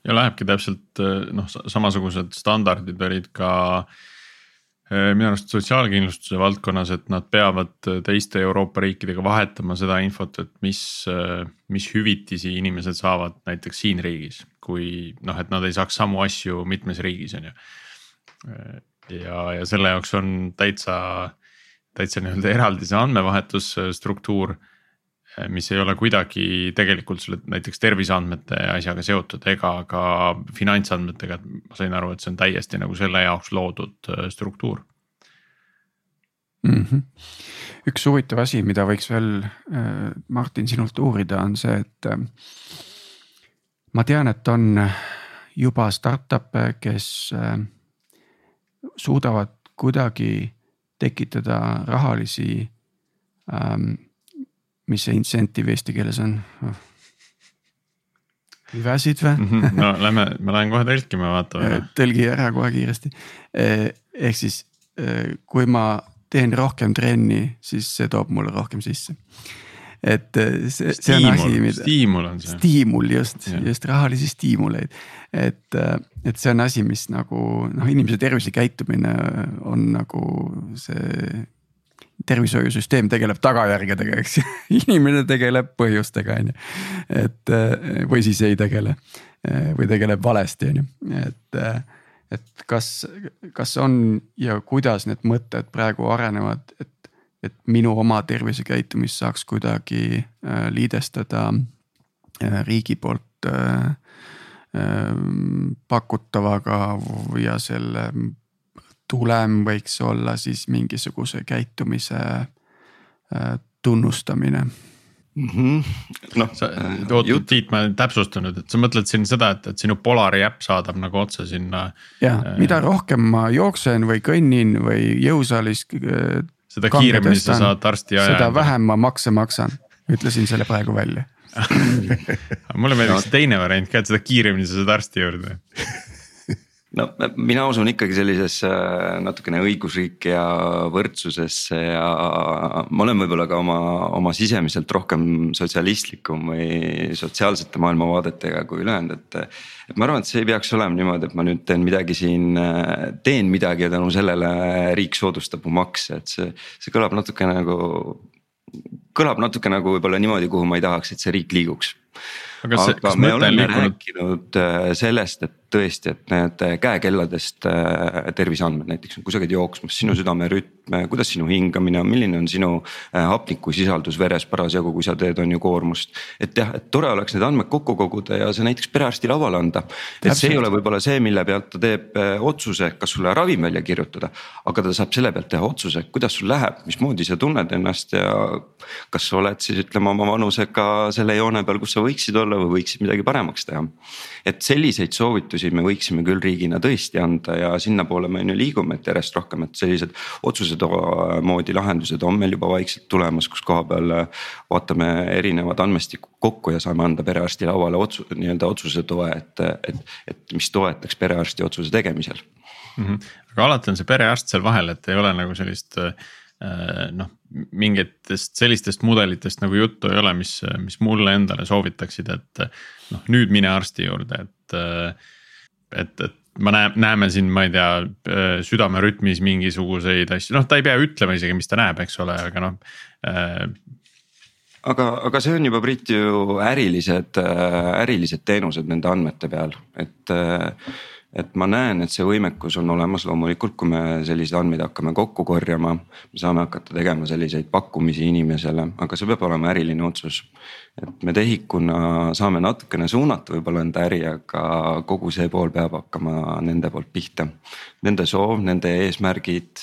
ja lähebki täpselt noh, samasugused standardid olid ka eh, minu arust sotsiaalkindlustuse valdkonnas, et nad peavad teiste Euroopa riikidega vahetama seda infot, et mis, mis hüvitisi inimesed saavad näiteks siin riigis kui noh, et nad ei saaks samu asju mitmes riigis, on ju. ja, ja selle jaoks on täitsa, täitsa nii-öelda eraldi see andmevahetusstruktuur. Mis ei ole kuidagi tegelikult selle näiteks terviseandmete asjaga seotud ega ka finantsandmetega, et ma sain aru, et see on täiesti nagu selle jaoks loodud äh, struktuur mm. -hmm. üks huvitav asi, mida võiks veel äh, Martin sinult uurida, on see, et äh, ma tean, et on juba startup'e, kes suudavad kuidagi tekitada rahalisi ähm,. Mis see incentive eesti keeles on? hüvesid või mhm, no lähme, ma lähen kohe tõlkima, vaatame. Tõlgi ära kohe kiiresti. Äh, ehk siis kui ma teen rohkem trenni, siis see toob mulle rohkem sisse et eh, see, see on asi, mida. stiimul on see. stiimul just, just rahalisi stiimuleid. et, eh, et see on asi, mis nagu noh, inimese tervislik käitumine on nagu see tervishoiusüsteem tegeleb tagajärgedega, eks ju inimene tegeleb põhjustega, on ju. et eh, või siis ei tegele või tegeleb valesti, on ju, et, et kas, kas on ja kuidas need mõtted praegu arenevad, et et minu oma tervisekäitumist saaks kuidagi liidestada riigi poolt pakutavaga ja selle tulem võiks olla siis mingisuguse käitumise tunnustamine mm -hmm.. noh, oota Tiit, ma täpsustan nüüd, et sa mõtled siin seda, et, et sinu Polari äpp saadab nagu otse sinna. ja äh, mida rohkem ma jooksen või kõnnin või jõusaalis. Äh, seda kiiremini sa saad arsti ajada. seda vähem ma makse maksan, ütlesin selle praegu välja mulle meeldiks no. teine variant ka, et seda kiiremini sa saad arsti juurde no mina usun ikkagi sellisesse natukene õigusriiki ja võrdsusesse ja ma olen võib-olla ka oma, oma sisemiselt rohkem sotsialistlikum või sotsiaalsete maailmavaadetega kui ülejäänud, et. et ma arvan, et see ei peaks olema niimoodi, et ma nüüd teen midagi siin, teen midagi ja tänu sellele riik soodustab mu makse, et see, see kõlab natuke nagu. kõlab natuke nagu võib-olla niimoodi, kuhu ma ei tahaks, et see riik liiguks aga, see, aga me oleme liikunud... rääkinud äh, sellest, et tõesti, et need käekelladest äh, terviseandmed näiteks, sa käid jooksmas, sinu südamerütm, kuidas sinu hingamine on, milline on sinu äh, hapnikusisaldus veres parasjagu, kui sa teed, on ju koormust. et jah, et tore oleks need andmed kokku koguda ja see näiteks perearsti lauale anda. et see ei ole võib-olla see, mille pealt ta teeb otsuse, kas sulle ravim välja kirjutada. aga ta saab selle pealt teha otsuse, kuidas sul läheb, mismoodi sa tunned ennast ja kas sa oled siis ütleme oma vanusega selle joone peal, kus sa võiksid olla või võiksid midagi paremaks teha. et selliseid soovitusi me võiksime küll riigina tõesti anda ja sinnapoole me on ju liigume, et järjest rohkem, et sellised otsused moodi lahendused on meil juba vaikselt tulemas, kus koha peal vaatame erinevad andmestikku kokku ja saame anda perearsti lauale otsu-, nii-öelda otsuse toe, et, et, et mis toetaks perearsti otsuse tegemisel mm. -hmm. aga alati on see perearst seal vahel, et ei ole nagu sellist äh, noh, mingitest sellistest mudelitest nagu juttu ei ole, mis, mis mulle endale soovitaksid, et noh, nüüd mine arsti juurde, et. Et, et ma näen, näeme siin, ma ei tea, südamerütmis mingisuguseid asju, noh, ta ei pea ütlema isegi, mis ta näeb, eks ole, aga noh äh, aga, aga see on juba Priit ju ärilised, ärilised teenused nende andmete peal, et et ma näen, et see võimekus on olemas loomulikult, kui me selliseid andmeid hakkame kokku korjama. me saame hakata tegema selliseid pakkumisi inimesele, aga see peab olema äriline otsus. et me TEHIK-una saame natukene suunata võib-olla enda äri, aga kogu see pool peab hakkama nende poolt pihta. Nende soov, nende eesmärgid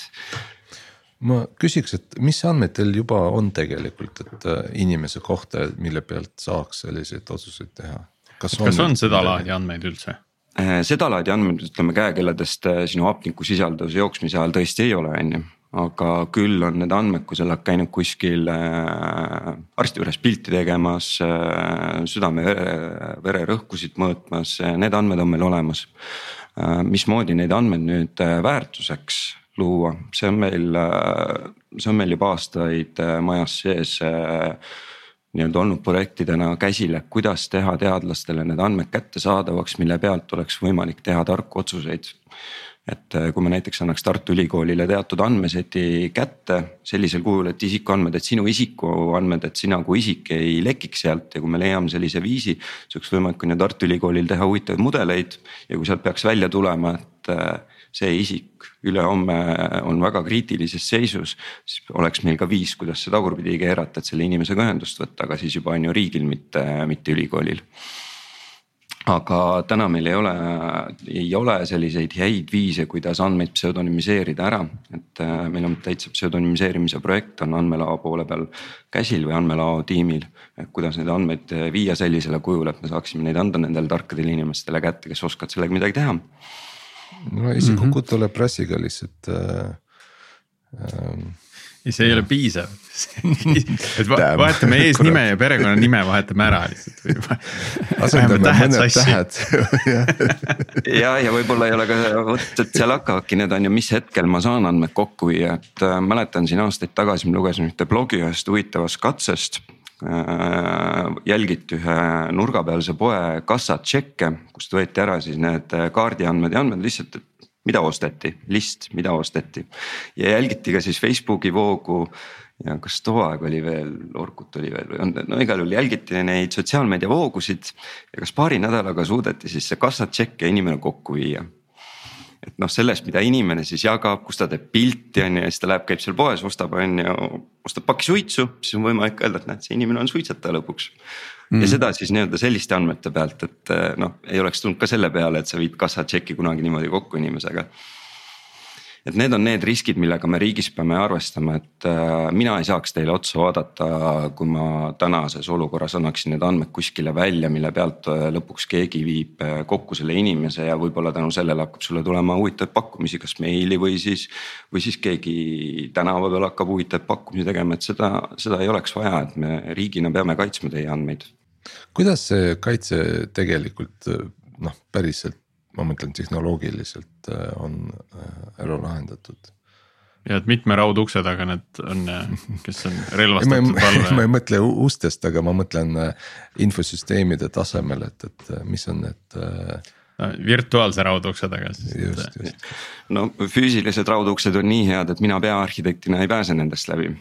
ma küsiks, et mis andmeid teil juba on tegelikult, et äh, inimese kohta, mille pealt saaks selliseid otsuseid teha? kas on, kas on seda laadi andmeid üldse? Äh, sedalaadi andmed, ütleme käekelladest äh, sinu hapnikusisaldus jooksmise ajal tõesti ei ole, on ju. aga küll on need andmed, kui sa oled käinud kuskil äh, arsti juures pilti tegemas südame vere, vererõhkusid mõõtmas, need andmed on meil olemas mismoodi neid andmeid nüüd väärtuseks luua, see on meil, see on meil juba aastaid majas sees nii-öelda olnud projektidena käsil, et kuidas teha teadlastele need andmed kättesaadavaks, mille pealt oleks võimalik teha tarku otsuseid. et äh, kui me näiteks annaks Tartu Ülikoolile teatud andmeseti kätte sellisel kujul, et isikuandmed, et sinu isikuandmed, et sina kui isik ei lekiks sealt ja kui me leiame sellise viisi. siis oleks võimalik on ju Tartu Ülikoolil teha huvitavaid mudeleid ja kui sealt peaks välja tulema, et äh, see isik ülehomme on väga kriitilises seisus. siis oleks meil ka viis, kuidas see tagurpidi keerata, et selle inimesega ühendust võtta, aga siis juba on ju riigil, mitte, mitte ülikoolil aga täna meil ei ole, ei ole selliseid häid viise, kuidas andmeid pseudonüümiseerida ära, et äh, meil on täitsa pseudonüümiseerimise projekt on andmelao poole peal käsil või andmelao tiimil. et kuidas neid andmeid viia sellisele kujule, et me saaksime neid anda nendele tarkadele inimestele kätte, kes oskavad sellega midagi teha no isikukut mm -hmm. tuleb rassiga lihtsalt äh,. Ähm, ja see ei ole piisav et va vahetame eesnime ja perekonnanime vahetame ära lihtsalt või. asendame mõned tähed ja, ja võib-olla ei ole ka vot, et seal hakkavadki need on ju, mis hetkel ma saan andmed kokku viia, et äh, mäletan siin aastaid tagasi ma lugesin ühte blogi ühest huvitavast katsest jälgiti ühe nurgapealse poe kassatšekke, kust võeti ära siis need kaardiandmed ja andmed lihtsalt, et mida osteti, list, mida osteti. ja jälgiti ka siis Facebooki voogu ja kas too aeg oli veel, Orkut oli veel või on, no igal juhul jälgiti neid sotsiaalmeedia voogusid. ja kas paari nädalaga suudeti siis see kassatšekk ja inimene kokku viia et noh, sellest, mida inimene siis jagab, kus ta teeb pilti on ju ja siis ta läheb, käib seal poes, ostab on ju, ostab paki suitsu, siis on võimalik öelda, et näed, see inimene on suitsetaja lõpuks. Mm.. ja seda siis nii-öelda selliste andmete pealt, et noh, ei oleks tulnud ka selle peale, et sa viid kassatšeki kunagi niimoodi kokku inimesega et need on need riskid, millega me riigis peame arvestama, et äh, mina ei saaks teile otsa vaadata, kui ma tänases olukorras annaksin need andmed kuskile välja, mille pealt äh, lõpuks keegi viib äh, kokku selle inimese ja võib-olla tänu sellele hakkab sulle tulema huvitavaid pakkumisi, kas meili või siis. või siis keegi tänava peal hakkab huvitavaid pakkumisi tegema, et seda, seda ei oleks vaja, et me riigina peame kaitsma teie andmeid. kuidas see kaitse tegelikult noh, päriselt ma mõtlen tehnoloogiliselt äh, on äh, ära lahendatud. ja et mitme raudukse taga need on, kes on relvastatud valve ma ei mõtle ustest, aga ma mõtlen äh, infosüsteemide tasemel, et, et mis on need no, virtuaalse raudukse taga siis. just, just. no füüsilised rauduksed on nii head, et mina peaarhitektina ei pääse nendest läbi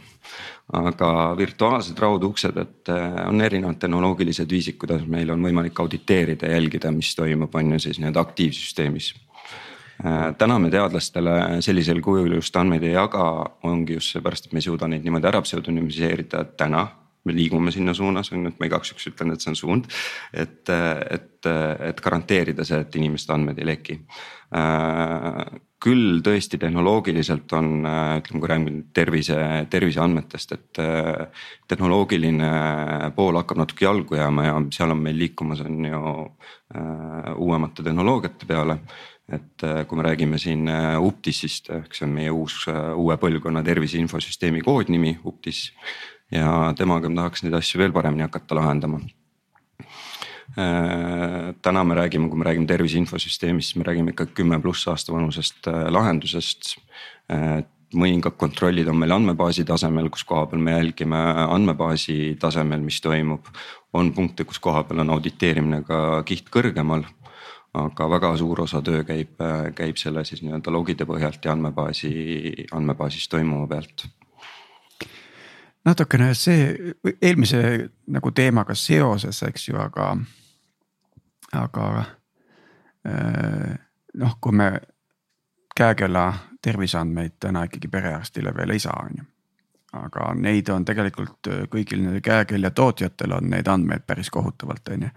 aga virtuaalsed rauduksed, et äh, on erinevad tehnoloogilised viisid, kuidas meil on võimalik auditeerida jälgida, mis toimub, on ju siis nii-öelda aktiivsüsteemis. Äh, täna me teadlastele sellisel kujul just andmeid ei jaga, ongi just seepärast, et me ei suuda neid niimoodi ära pseudonüümiseerida täna me liigume sinna suunas on ju, et ma igaks juhuks ütlen, et see on suund. et, et, et garanteerida see, et inimeste andmed ei leki küll tõesti tehnoloogiliselt on, äh, ütleme, kui räägime tervise, terviseandmetest, et äh, tehnoloogiline pool hakkab natuke jalgu jääma ja seal on meil liikumas, on ju äh, uuemate tehnoloogiate peale. et kui me räägime siin Uptisist, ehk see on meie uus, uue põlvkonna tervise infosüsteemi koodnimi, Uptis. ja temaga me tahaks neid asju veel paremini hakata lahendama Äh, täna me räägime, kui me räägime tervise infosüsteemist, siis me räägime ikka kümme pluss aasta vanusest äh, lahendusest. Äh, mõningad kontrollid on meil andmebaasi tasemel, kus koha peal me jälgime andmebaasi tasemel, mis toimub. on punkte, kus koha peal on auditeerimine ka kiht kõrgemal. aga väga suur osa töö käib, käib selle siis nii-öelda logide põhjalt ja andmebaasi, andmebaasis toimuva pealt natukene see eelmise nagu teemaga seoses, eks ju, aga aga äh, noh, kui me käekella terviseandmeid täna ikkagi perearstile veel ei saa, on ju. aga neid on tegelikult äh, kõigil nendel käekella tootjatel on neid andmeid päris kohutavalt, on ju.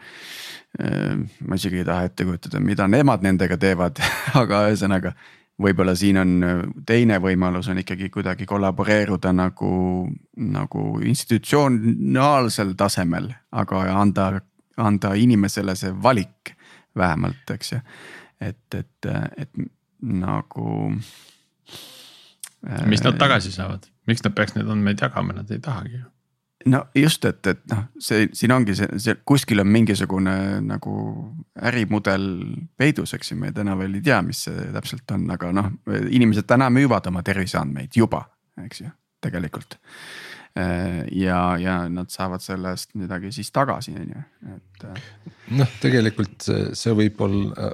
Äh, ma isegi ei taha ette kujutada, mida nemad nendega teevad aga ühesõnaga võib-olla siin on teine võimalus on ikkagi kuidagi kollaboreeruda nagu, nagu institutsionaalsel tasemel, aga anda anda inimesele see valik vähemalt, eks ju. et, et, et nagu. mis nad tagasi saavad, miks nad peaks neid andmeid jagama, nad ei tahagi ju no just, et, et noh, see siin ongi see, see kuskil on mingisugune nagu ärimudel peidus, eks ju, me täna veel ei tea, mis see täpselt on, aga noh, inimesed täna müüvad oma terviseandmeid juba, eks ju, tegelikult. Äh, ja, ja nad saavad selle eest midagi siis tagasi, on ju, et. Äh. noh, tegelikult see võib olla,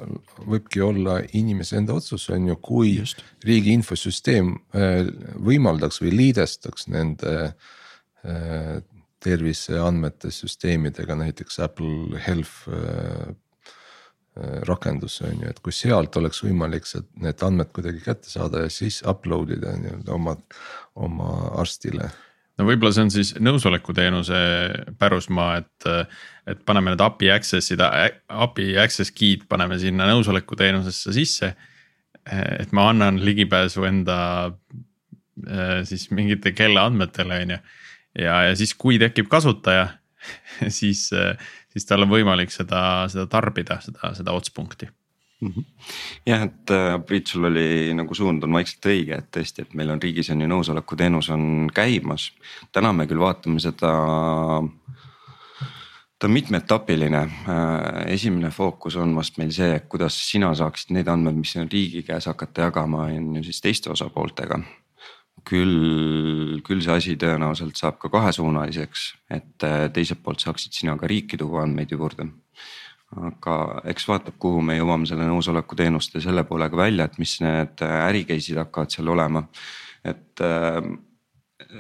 võibki olla inimese enda otsus, on ju, kui Just. riigi infosüsteem äh, võimaldaks või liidestaks nende terviseandmete süsteemidega, näiteks Apple Health rakendus on ju, et kui sealt oleks võimalik need andmed kuidagi kätte saada ja siis upload ida nii-öelda oma, oma arstile no võib-olla see on siis nõusolekuteenuse pärusmaa, et, et paneme need API access'id, API access key'd paneme sinna nõusolekuteenusesse sisse. et ma annan ligipääsu enda siis mingite kellaandmetele, on ju. ja, ja siis, kui tekib kasutaja, siis, siis tal on võimalik seda, seda tarbida, seda, seda otspunkti. Jah, et äh, Priit, sul oli nagu suund on vaikselt õige, et tõesti, et meil on riigis on ju nõusolekuteenus on käimas. täna me küll vaatame seda, ta on mitmeetapiline. Äh, esimene fookus on vast meil see, kuidas sina saaksid neid andmeid, mis on riigi käes hakata jagama, on ju siis teiste osapooltega küll, küll see asi tõenäoliselt saab ka kahesuunaliseks, et äh, teiselt poolt saaksid sina ka riiki tuua andmeid juurde aga eks vaatab, kuhu me jõuame selle nõusoleku teenuste selle poolega välja, et mis need äh, äri case'id hakkavad seal olema. et äh,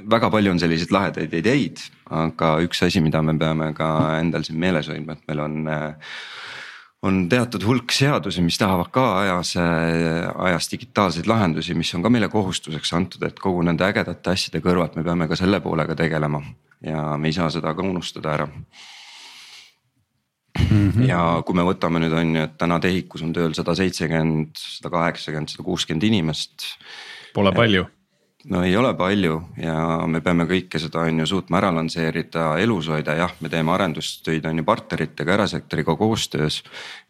väga palju on selliseid lahedaid ideid, aga üks asi, mida me peame ka endal siin meeles hoidma, et meil on äh, on teatud hulk seadusi, mis tahavad ka ajas, ajas digitaalseid lahendusi, mis on ka meile kohustuseks antud, et kogu nende ägedate asjade kõrvalt me peame ka selle poolega tegelema ja me ei saa seda ka unustada ära Mm -hmm. ja kui me võtame nüüd on ju, et täna TEHIK-us on tööl sada seitsekümmend, sada kaheksakümmend, sada kuuskümmend inimest. Pole palju no ei ole palju ja me peame kõike seda on ju suutma ära lansseerida, elus hoida, jah, me teeme arendustöid on ju partneritega, erasektoriga koostöös.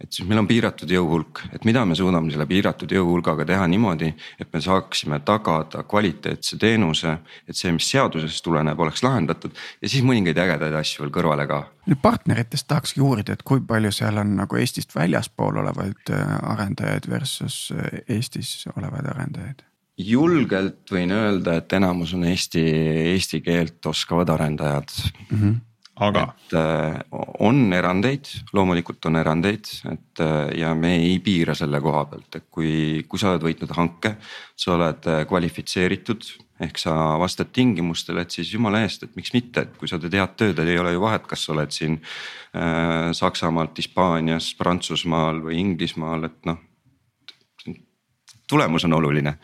et siis meil on piiratud jõuhulk, et mida me suudame selle piiratud jõuhulgaga teha niimoodi, et me saaksime tagada kvaliteetse teenuse. et see, mis seadusest tuleneb, oleks lahendatud ja siis mõningaid ägedaid asju veel kõrvale ka. nüüd partneritest tahakski uurida, et kui palju seal on nagu Eestist väljaspool olevaid äh, arendajaid versus äh, Eestis olevaid arendajaid julgelt võin öelda, et enamus on eesti, eesti keelt oskavad arendajad mm. -hmm. aga. et äh, on erandeid, loomulikult on erandeid, et äh, ja me ei piira selle koha pealt, et kui, kui sa oled võitnud hanke, sa oled äh, kvalifitseeritud ehk sa vastad tingimustele, et siis jumala eest, et miks mitte, et kui sa teed head tööd, ei ole ju vahet, kas sa oled siin äh, Saksamaalt, Hispaanias, Prantsusmaal või Inglismaal, et noh. tulemus on oluline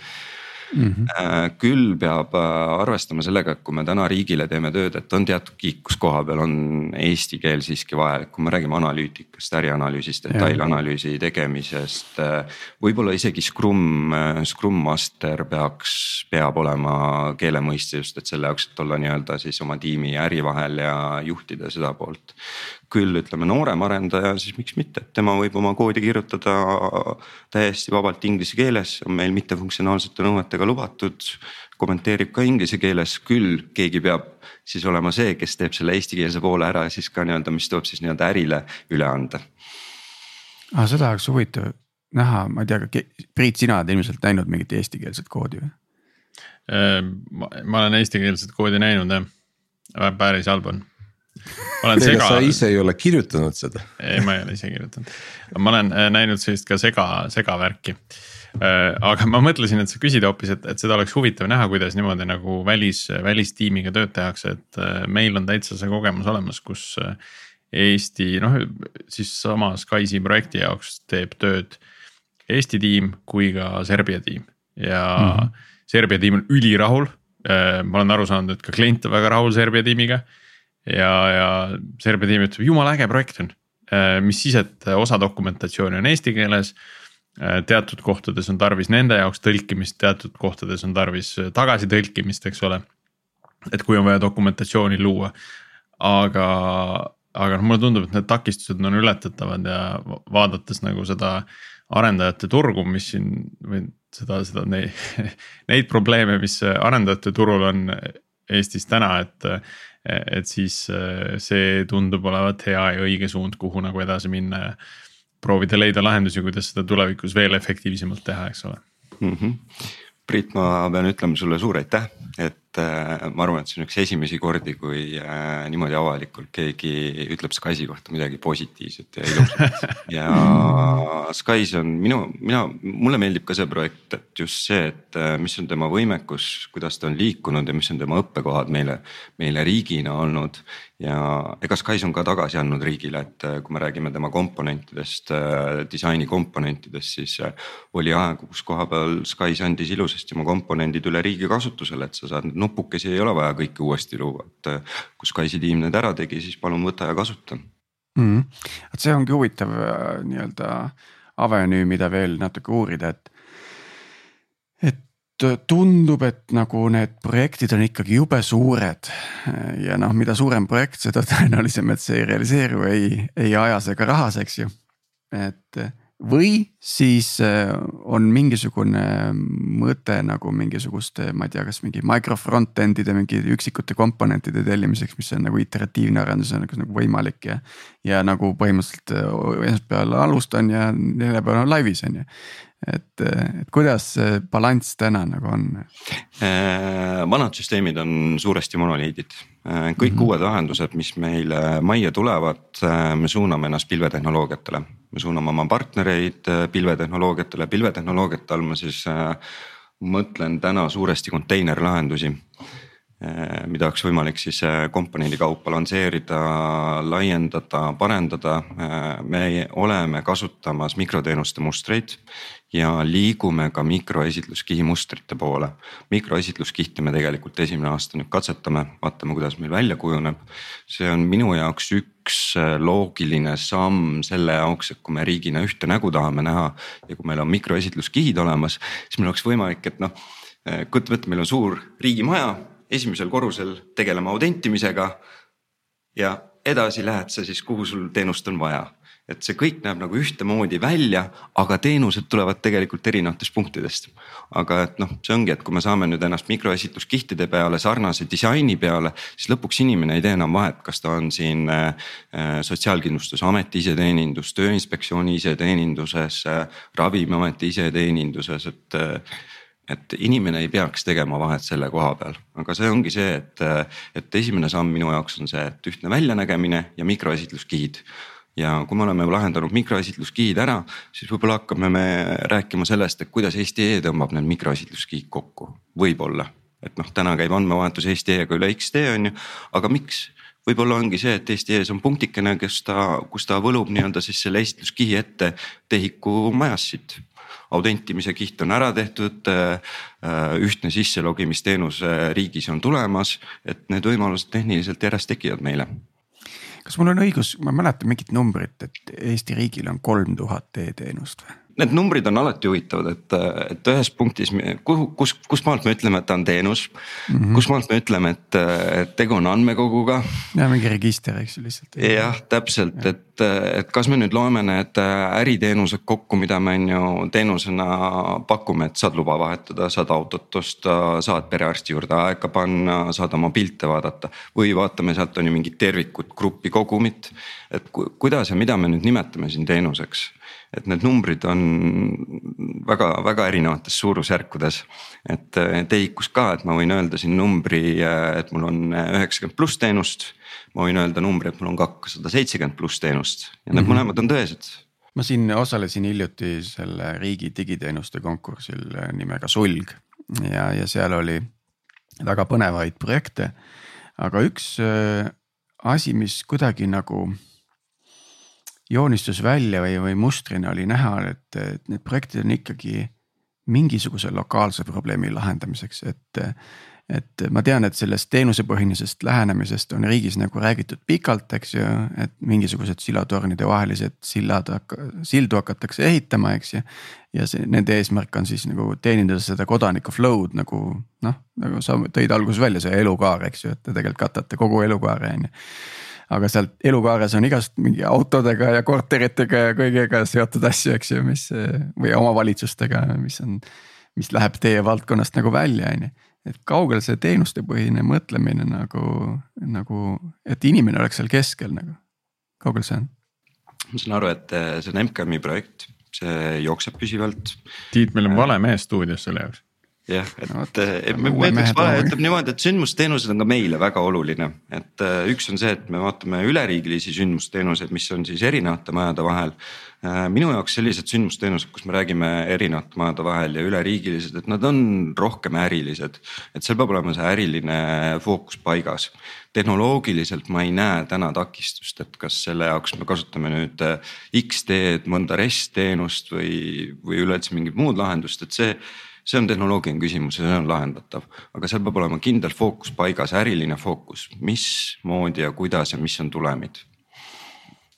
Mm -hmm. küll peab äh, arvestama sellega, et kui me täna riigile teeme tööd, et on teatud kiik, kus koha peal on eesti keel siiski vajalik, kui me räägime analüütikast, ärianalüüsist, detailanalüüsi tegemisest. Äh, võib-olla isegi Scrum, Scrum master peaks, peab olema keele mõiste just, et selle jaoks, et olla nii-öelda siis oma tiimi ja äri vahel ja juhtida seda poolt küll ütleme noorem arendaja, siis miks mitte, tema võib oma koodi kirjutada täiesti vabalt inglise keeles, on meil mittefunktsionaalsete nõuetega lubatud. kommenteerib ka inglise keeles, küll keegi peab siis olema see, kes teeb selle eestikeelse poole ära siis ka nii-öelda, mis tuleb siis nii-öelda ärile üle anda. aga seda oleks huvitav näha, ma ei tea, Priit, sina oled ilmselt näinud mingit eestikeelset koodi või? Ehm, ma olen eestikeelset koodi näinud jah, päris halb on olen sega. sa ise ei ole kirjutanud seda. ei, ma ei ole ise kirjutanud, ma olen äh, näinud sellist ka sega, segavärki. Äh, aga ma mõtlesin, et sa küsid hoopis, et, et seda oleks huvitav näha, kuidas niimoodi nagu välis, välistiimiga tööd tehakse, et äh, meil on täitsa see kogemus olemas, kus. Eesti noh, siis sama SKYC projekti jaoks teeb tööd Eesti tiim kui ka Serbia tiim ja mm -hmm. Serbia tiim on ülirahul. ma olen aru saanud, et ka klient on väga rahul Serbia tiimiga ja, ja Serbia tiim ütleb, jumala äge projekt on. Äh, mis siis, et osa dokumentatsiooni on eesti keeles. Äh, teatud kohtades on tarvis nende jaoks tõlkimist, teatud kohtades on tarvis tagasitõlkimist, eks ole. et kui on vaja dokumentatsiooni luua, aga, aga noh, mulle tundub, et need takistused on ületatavad ja vaadates nagu seda arendajate turgu, mis siin või seda, seda neid, neid probleeme, mis arendajate turul on Eestis täna, et et siis äh, see tundub olevat hea ja õige suund, kuhu nagu edasi minna ja proovida leida lahendusi, kuidas seda tulevikus veel efektiivsemalt teha, eks ole mm. -hmm. Priit, ma pean ütlema sulle suur aitäh, et äh, ma arvan, et see on üks esimesi kordi, kui äh, niimoodi avalikult keegi ütleb Skype'i kohta midagi positiivset ja ilusat. ja Skype on minu, mina, mulle meeldib ka see projekt, et just see, et äh, mis on tema võimekus, kuidas ta on liikunud ja mis on tema õppekohad meile, meile riigina olnud ja ega Skype on ka tagasi andnud riigile, et kui me räägime tema komponentidest, disaini komponentidest, siis oli aegu, kus koha peal Skype andis ilusasti oma komponendid üle riigi kasutusele, et sa saad neid nupukesi, ei ole vaja kõike uuesti luua, et kui Skype'i tiim need ära tegi, siis palun võta ja kasuta mm. -hmm. et see ongi huvitav nii-öelda avenüü, mida veel natuke uurida, et et tundub, et nagu need projektid on ikkagi jube suured. ja noh, mida suurem projekt, seda tõenäolisem, et see ei realiseeru, ei, ei ajas ega rahas, eks ju. et või siis äh, on mingisugune mõte nagu mingisuguste, ma ei tea, kas mingi micro front-end'ide mingi üksikute komponentide tellimiseks, mis on nagu iteratiivne arendus on nagu, võimalik ja. ja nagu põhimõtteliselt äh, esmaspäeval alustan ja neljapäeval on laivis on ju et, et kuidas see balanss täna nagu on? Äh, vanad süsteemid on suuresti monoliidid, äh, kõik mm -hmm. uued lahendused, mis meile majja tulevad, äh, me suuname ennast pilvetehnoloogiatele. me suuname oma partnereid pilvetehnoloogiatele, pilvetehnoloogiate all ma siis mõtlen täna suuresti konteinerlahendusi mida oleks võimalik siis komponendi kaupa lansseerida, laiendada, parendada. me oleme kasutamas mikroteenuste mustreid ja liigume ka mikroesitluskihi mustrite poole. mikroesitluskihti me tegelikult esimene aasta nüüd katsetame, vaatame, kuidas meil välja kujuneb. see on minu jaoks üks loogiline samm selle jaoks, et kui me riigina ühte nägu tahame näha ja kui meil on mikroesitluskihid olemas, siis meil oleks võimalik, et noh kujuta ette, meil on suur riigimaja, esimesel korrusel tegeleme autentimisega. ja edasi lähed sa siis, kuhu sul teenust on vaja et see kõik näeb nagu ühtemoodi välja, aga teenused tulevad tegelikult erinevatest punktidest. aga et noh, see ongi, et kui me saame nüüd ennast mikroesitluskihtide peale sarnase disaini peale, siis lõpuks inimene ei tee enam vahet, kas ta on siin äh, sotsiaalkindlustusameti iseteenindus, tööinspektsiooni iseteeninduses äh,, ravimiameti iseteeninduses, et äh, et inimene ei peaks tegema vahet selle koha peal, aga see ongi see, et, et esimene samm minu jaoks on see, et ühtne väljanägemine ja mikroesitluskihid. Ja kui me oleme lahendanud mikroesitluskihid ära, siis võib-olla hakkame me rääkima sellest, et kuidas Eesti.ee tõmbab need mikroesitluskihid kokku, võib-olla. et noh, täna käib andmevahetus Eesti.ee-ga üle X-tee on ju, aga miks? võib-olla ongi see, et Eesti.ee-s on punktikene, kes ta, kus ta võlub nii-öelda siis selle esitluskihi ette TEHIK-u majast autentimise kiht on ära tehtud, ühtne sisselogimisteenus riigis on tulemas, et need võimalused tehniliselt järjest tekivad meile kas mul on õigus, ma mäletan mingit numbrit, et Eesti riigil on kolm tuhat e-teenust või? Need numbrid on alati huvitavad, et, et ühes punktis, kuhu, kus, kus maalt me ütleme, et ta on teenus mm. -hmm. kus maalt me ütleme, et, tegu on andmekoguga. ja mingi register, eks ju lihtsalt. jah, täpselt, et, et kas me nüüd loeme need äriteenused kokku, mida me on ju teenusena pakume, et saad luba vahetada, saad autot osta, saad perearsti juurde aega panna, saad oma pilte vaadata. või vaatame, sealt on ju mingit tervikut, gruppi, kogumit. et ku, kuidas ja mida me nüüd nimetame siin teenuseks et need numbrid on väga-väga erinevates suurusjärkudes. et TEHIK-us ka, et ma võin öelda siin numbri, et mul on üheksakümmend pluss teenust. Ma võin öelda numbri, et mul on kakssada seitsekümmend pluss teenust ja need mm -hmm. mõlemad on tõesed ma siin osalesin hiljuti selle riigi digiteenuste konkursil nimega Sulg ja, ja seal oli väga põnevaid projekte. aga üks äh, asi, mis kuidagi nagu joonistus välja või, või mustrina oli näha, et, et need projektid on ikkagi mingisuguse lokaalse probleemi lahendamiseks, et. Et ma tean, et sellest teenusepõhinisest lähenemisest on riigis nagu räägitud pikalt, eks ju, et mingisugused silotornide vahelised sillad, sildu hakatakse ehitama, eks ju. ja see, nende eesmärk on siis nagu teenindada seda kodaniku flow'd nagu noh, nagu sa tõid alguses välja, see elukaar, eks ju, et te tegelikult katate kogu elukaare on ju aga sealt elukaares on igast mingi autodega ja korteritega ja kõigega seotud asju, eks ju, mis või omavalitsustega, mis on, mis läheb teie valdkonnast nagu välja, on ju. Et kaugel see teenustepõhine mõtlemine nagu, nagu, et inimene oleks seal keskel nagu, kaugel see on? ma saan aru, et eh, see on MKM-i projekt, see jookseb püsivalt. Tiit, meil on vale mees stuudios selle jaoks jah, et no, me, me ütleks vale, ütleb niimoodi, et sündmusteenused on ka meile väga oluline, et üks on see, et me vaatame üleriigilisi sündmusteenuseid, mis on siis erinevate majade vahel. Äh, minu jaoks sellised sündmusteenused, kus me räägime erinevate majade vahel ja üleriigilised, et nad on rohkem ärilised. et seal peab olema see äriline fookus paigas. tehnoloogiliselt ma ei näe täna takistust, et kas selle jaoks me kasutame nüüd äh, X-teed, mõnda REST teenust või, või üleüldse mingit muud lahendust, et see see on tehnoloogiline küsimus ja see on lahendatav, aga seal peab olema kindel fookus paigas, äriline fookus, mismoodi ja kuidas ja mis on tulemid.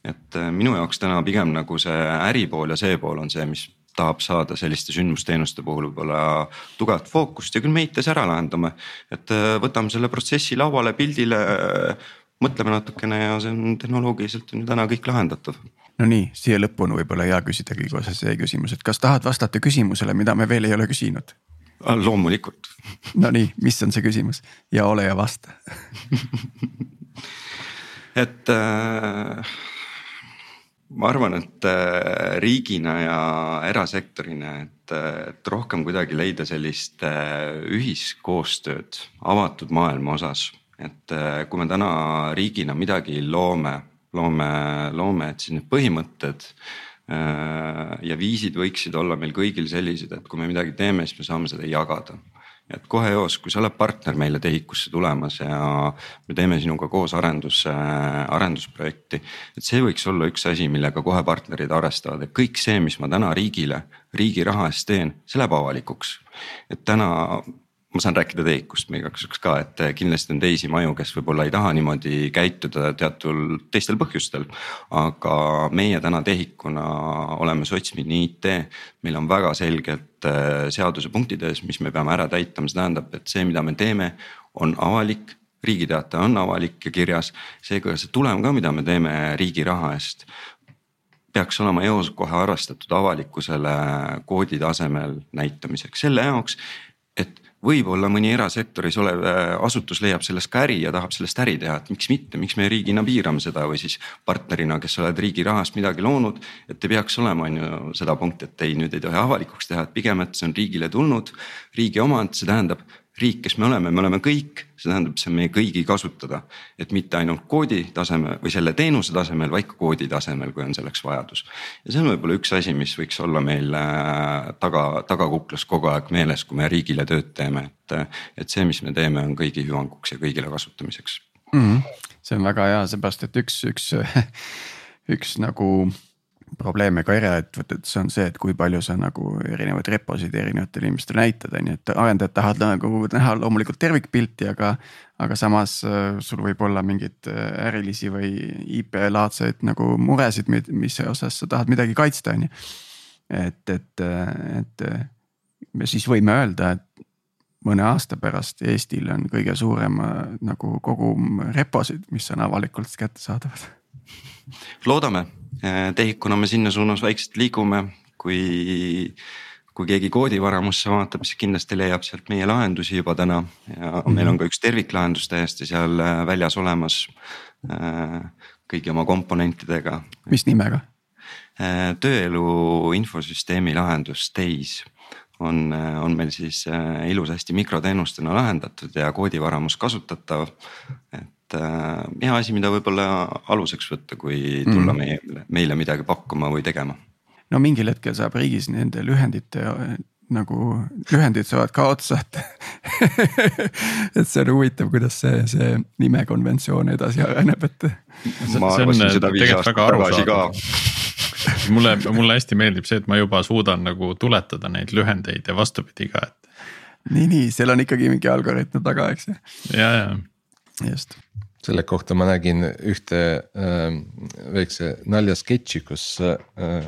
Et äh, minu jaoks täna pigem nagu see äripool ja see pool on see, mis tahab saada selliste sündmusteenuste puhul võib-olla tugevat fookust ja küll me IT-s ära lahendame. et äh, võtame selle protsessi lauale, pildile, mõtleme natukene ja see on tehnoloogiliselt on ju täna kõik lahendatav no nii, siia lõppu on võib-olla hea küsida kõige osas see küsimus, et kas tahad vastata küsimusele, mida me veel ei ole küsinud? Loomulikult. Nonii, mis on see küsimus ja ole ja vasta et äh, ma arvan, et äh, riigina ja erasektorina, et, et rohkem kuidagi leida sellist äh, ühiskoostööd avatud maailma osas. et äh, kui me täna riigina midagi loome loome, loome, et siis need põhimõtted äh, ja viisid võiksid olla meil kõigil sellised, et kui me midagi teeme, siis me saame seda jagada. Et kohe eos, kui sa oled partner meile TEHIK-usse tulemas ja me teeme sinuga koos arendus, arendusprojekti. et see võiks olla üks asi, millega kohe partnerid arvestavad, et kõik see, mis ma täna riigile, riigi raha eest teen, see läheb avalikuks. et täna ma saan rääkida TEHIK-ust igaks juhuks ka, et kindlasti on teisi maju, kes võib-olla ei taha niimoodi käituda teatud teistel põhjustel. aga meie täna TEHIK-una oleme Sotsmini IT, meil on väga selgelt äh, seadusepunktid ees, mis me peame ära täitma, see tähendab, et see, mida me teeme, on avalik riigi teate on avalik ja kirjas, seega see tulem ka, mida me teeme riigi raha eest peaks olema eos kohe arvestatud avalikkusele koodi tasemel näitamiseks. Selle jaoks, et võib-olla mõni erasektoris olev äh, asutus leiab sellest ka äri ja tahab sellest äri teha, et miks mitte, miks me riigina piirame seda või siis partnerina, kes oled riigi rahast midagi loonud. et ei peaks olema, on ju seda punkti, et ei, nüüd ei tohi avalikuks teha, et pigem, et see on riigile tulnud, riigi omand, see tähendab riik, kes me oleme, me oleme kõik, see tähendab, see on meie kõigi kasutada. et mitte ainult koodi tasemel või selle teenuse tasemel, vaid ka koodi tasemel, kui on selleks vajadus. ja see on võib-olla üks asi, mis võiks olla meil äh, taga, tagakuklas kogu aeg meeles, kui me riigile tööd teeme, et. et see, mis me teeme, on kõigi hüvanguks ja kõigile kasutamiseks mm. -hmm. see on väga hea, seepärast et üks, üks, üks nagu probleeme ka eraettevõtetes on see, et kui palju sa nagu erinevaid reposid erinevatele inimestele näitad, on ju, et arendajad tahavad nagu näha loomulikult tervikpilti, aga. aga samas äh, sul võib olla mingeid äh, ärilisi või IP laadseid nagu muresid, mis osas sa tahad midagi kaitsta, on ju. et, et, et me siis võime öelda, et mõne aasta pärast Eestil on kõige suurem äh, nagu kogum reposid, mis on avalikult kättesaadavad. Loodame Äh, TEHIK-una me sinna suunas vaikselt liigume, kui, kui keegi koodivaramusse vaatab, siis kindlasti leiab sealt meie lahendusi juba täna ja mm -hmm. meil on ka üks terviklahendus täiesti seal äh, väljas olemas. Äh, kõigi oma komponentidega. mis nimega? tööelu infosüsteemi lahendus TEIS on, on meil siis ilusasti mikroteenustena lahendatud ja koodivaramus kasutatav. et hea asi, mida võib-olla aluseks võtta, kui tulla mm. meile, meile midagi pakkuma või tegema. no mingil hetkel saab riigis nende lühendite nagu lühendid saavad ka otsa, et et see on huvitav, kuidas see, see nimekonventsioon edasi areneb, et. ma arvasin seda viis aastat tagasi ka mulle, mulle hästi meeldib see, et ma juba suudan nagu tuletada neid lühendeid ja vastupidi ka, et. nii, nii, seal on ikkagi mingi algoritm taga, eks ju. ja, ja. Just selle kohta ma nägin ühte äh, väikse naljasketši, kus äh,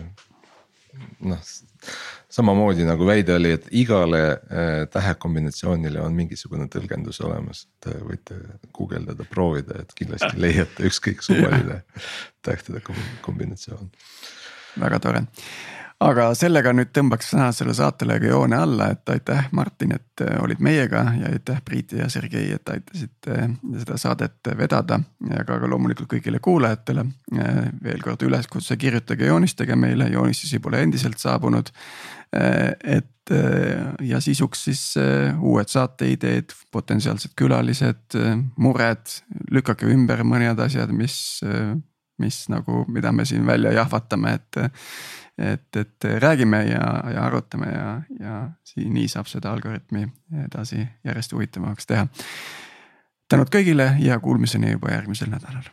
noh. samamoodi nagu väide oli, et igale äh, tähekombinatsioonile on mingisugune tõlgendus olemas, et võite guugeldada, proovida, et kindlasti leiate ükskõik suvaline tähtede kombinatsioon. väga tore aga sellega nüüd tõmbaks tänasele saatele ka joone alla, et aitäh, Martin, et äh, olid meiega ja aitäh, Priit ja Sergei, et aitasite äh, seda saadet vedada ja ka, ka loomulikult kõigile kuulajatele. Äh, veel kord üleskutse, kirjutage, joonistage meile, joonistusi pole endiselt saabunud. et ja sisuks siis uued saateideed, potentsiaalsed külalised, mured, lükake ümber mõned asjad, mis, mis nagu, mida me siin välja jahvatame, et et, et räägime ja, ja arutame ja, ja siin nii saab seda algoritmi edasi järjest huvitavamaks teha. tänud kõigile ja kuulmiseni juba järgmisel nädalal.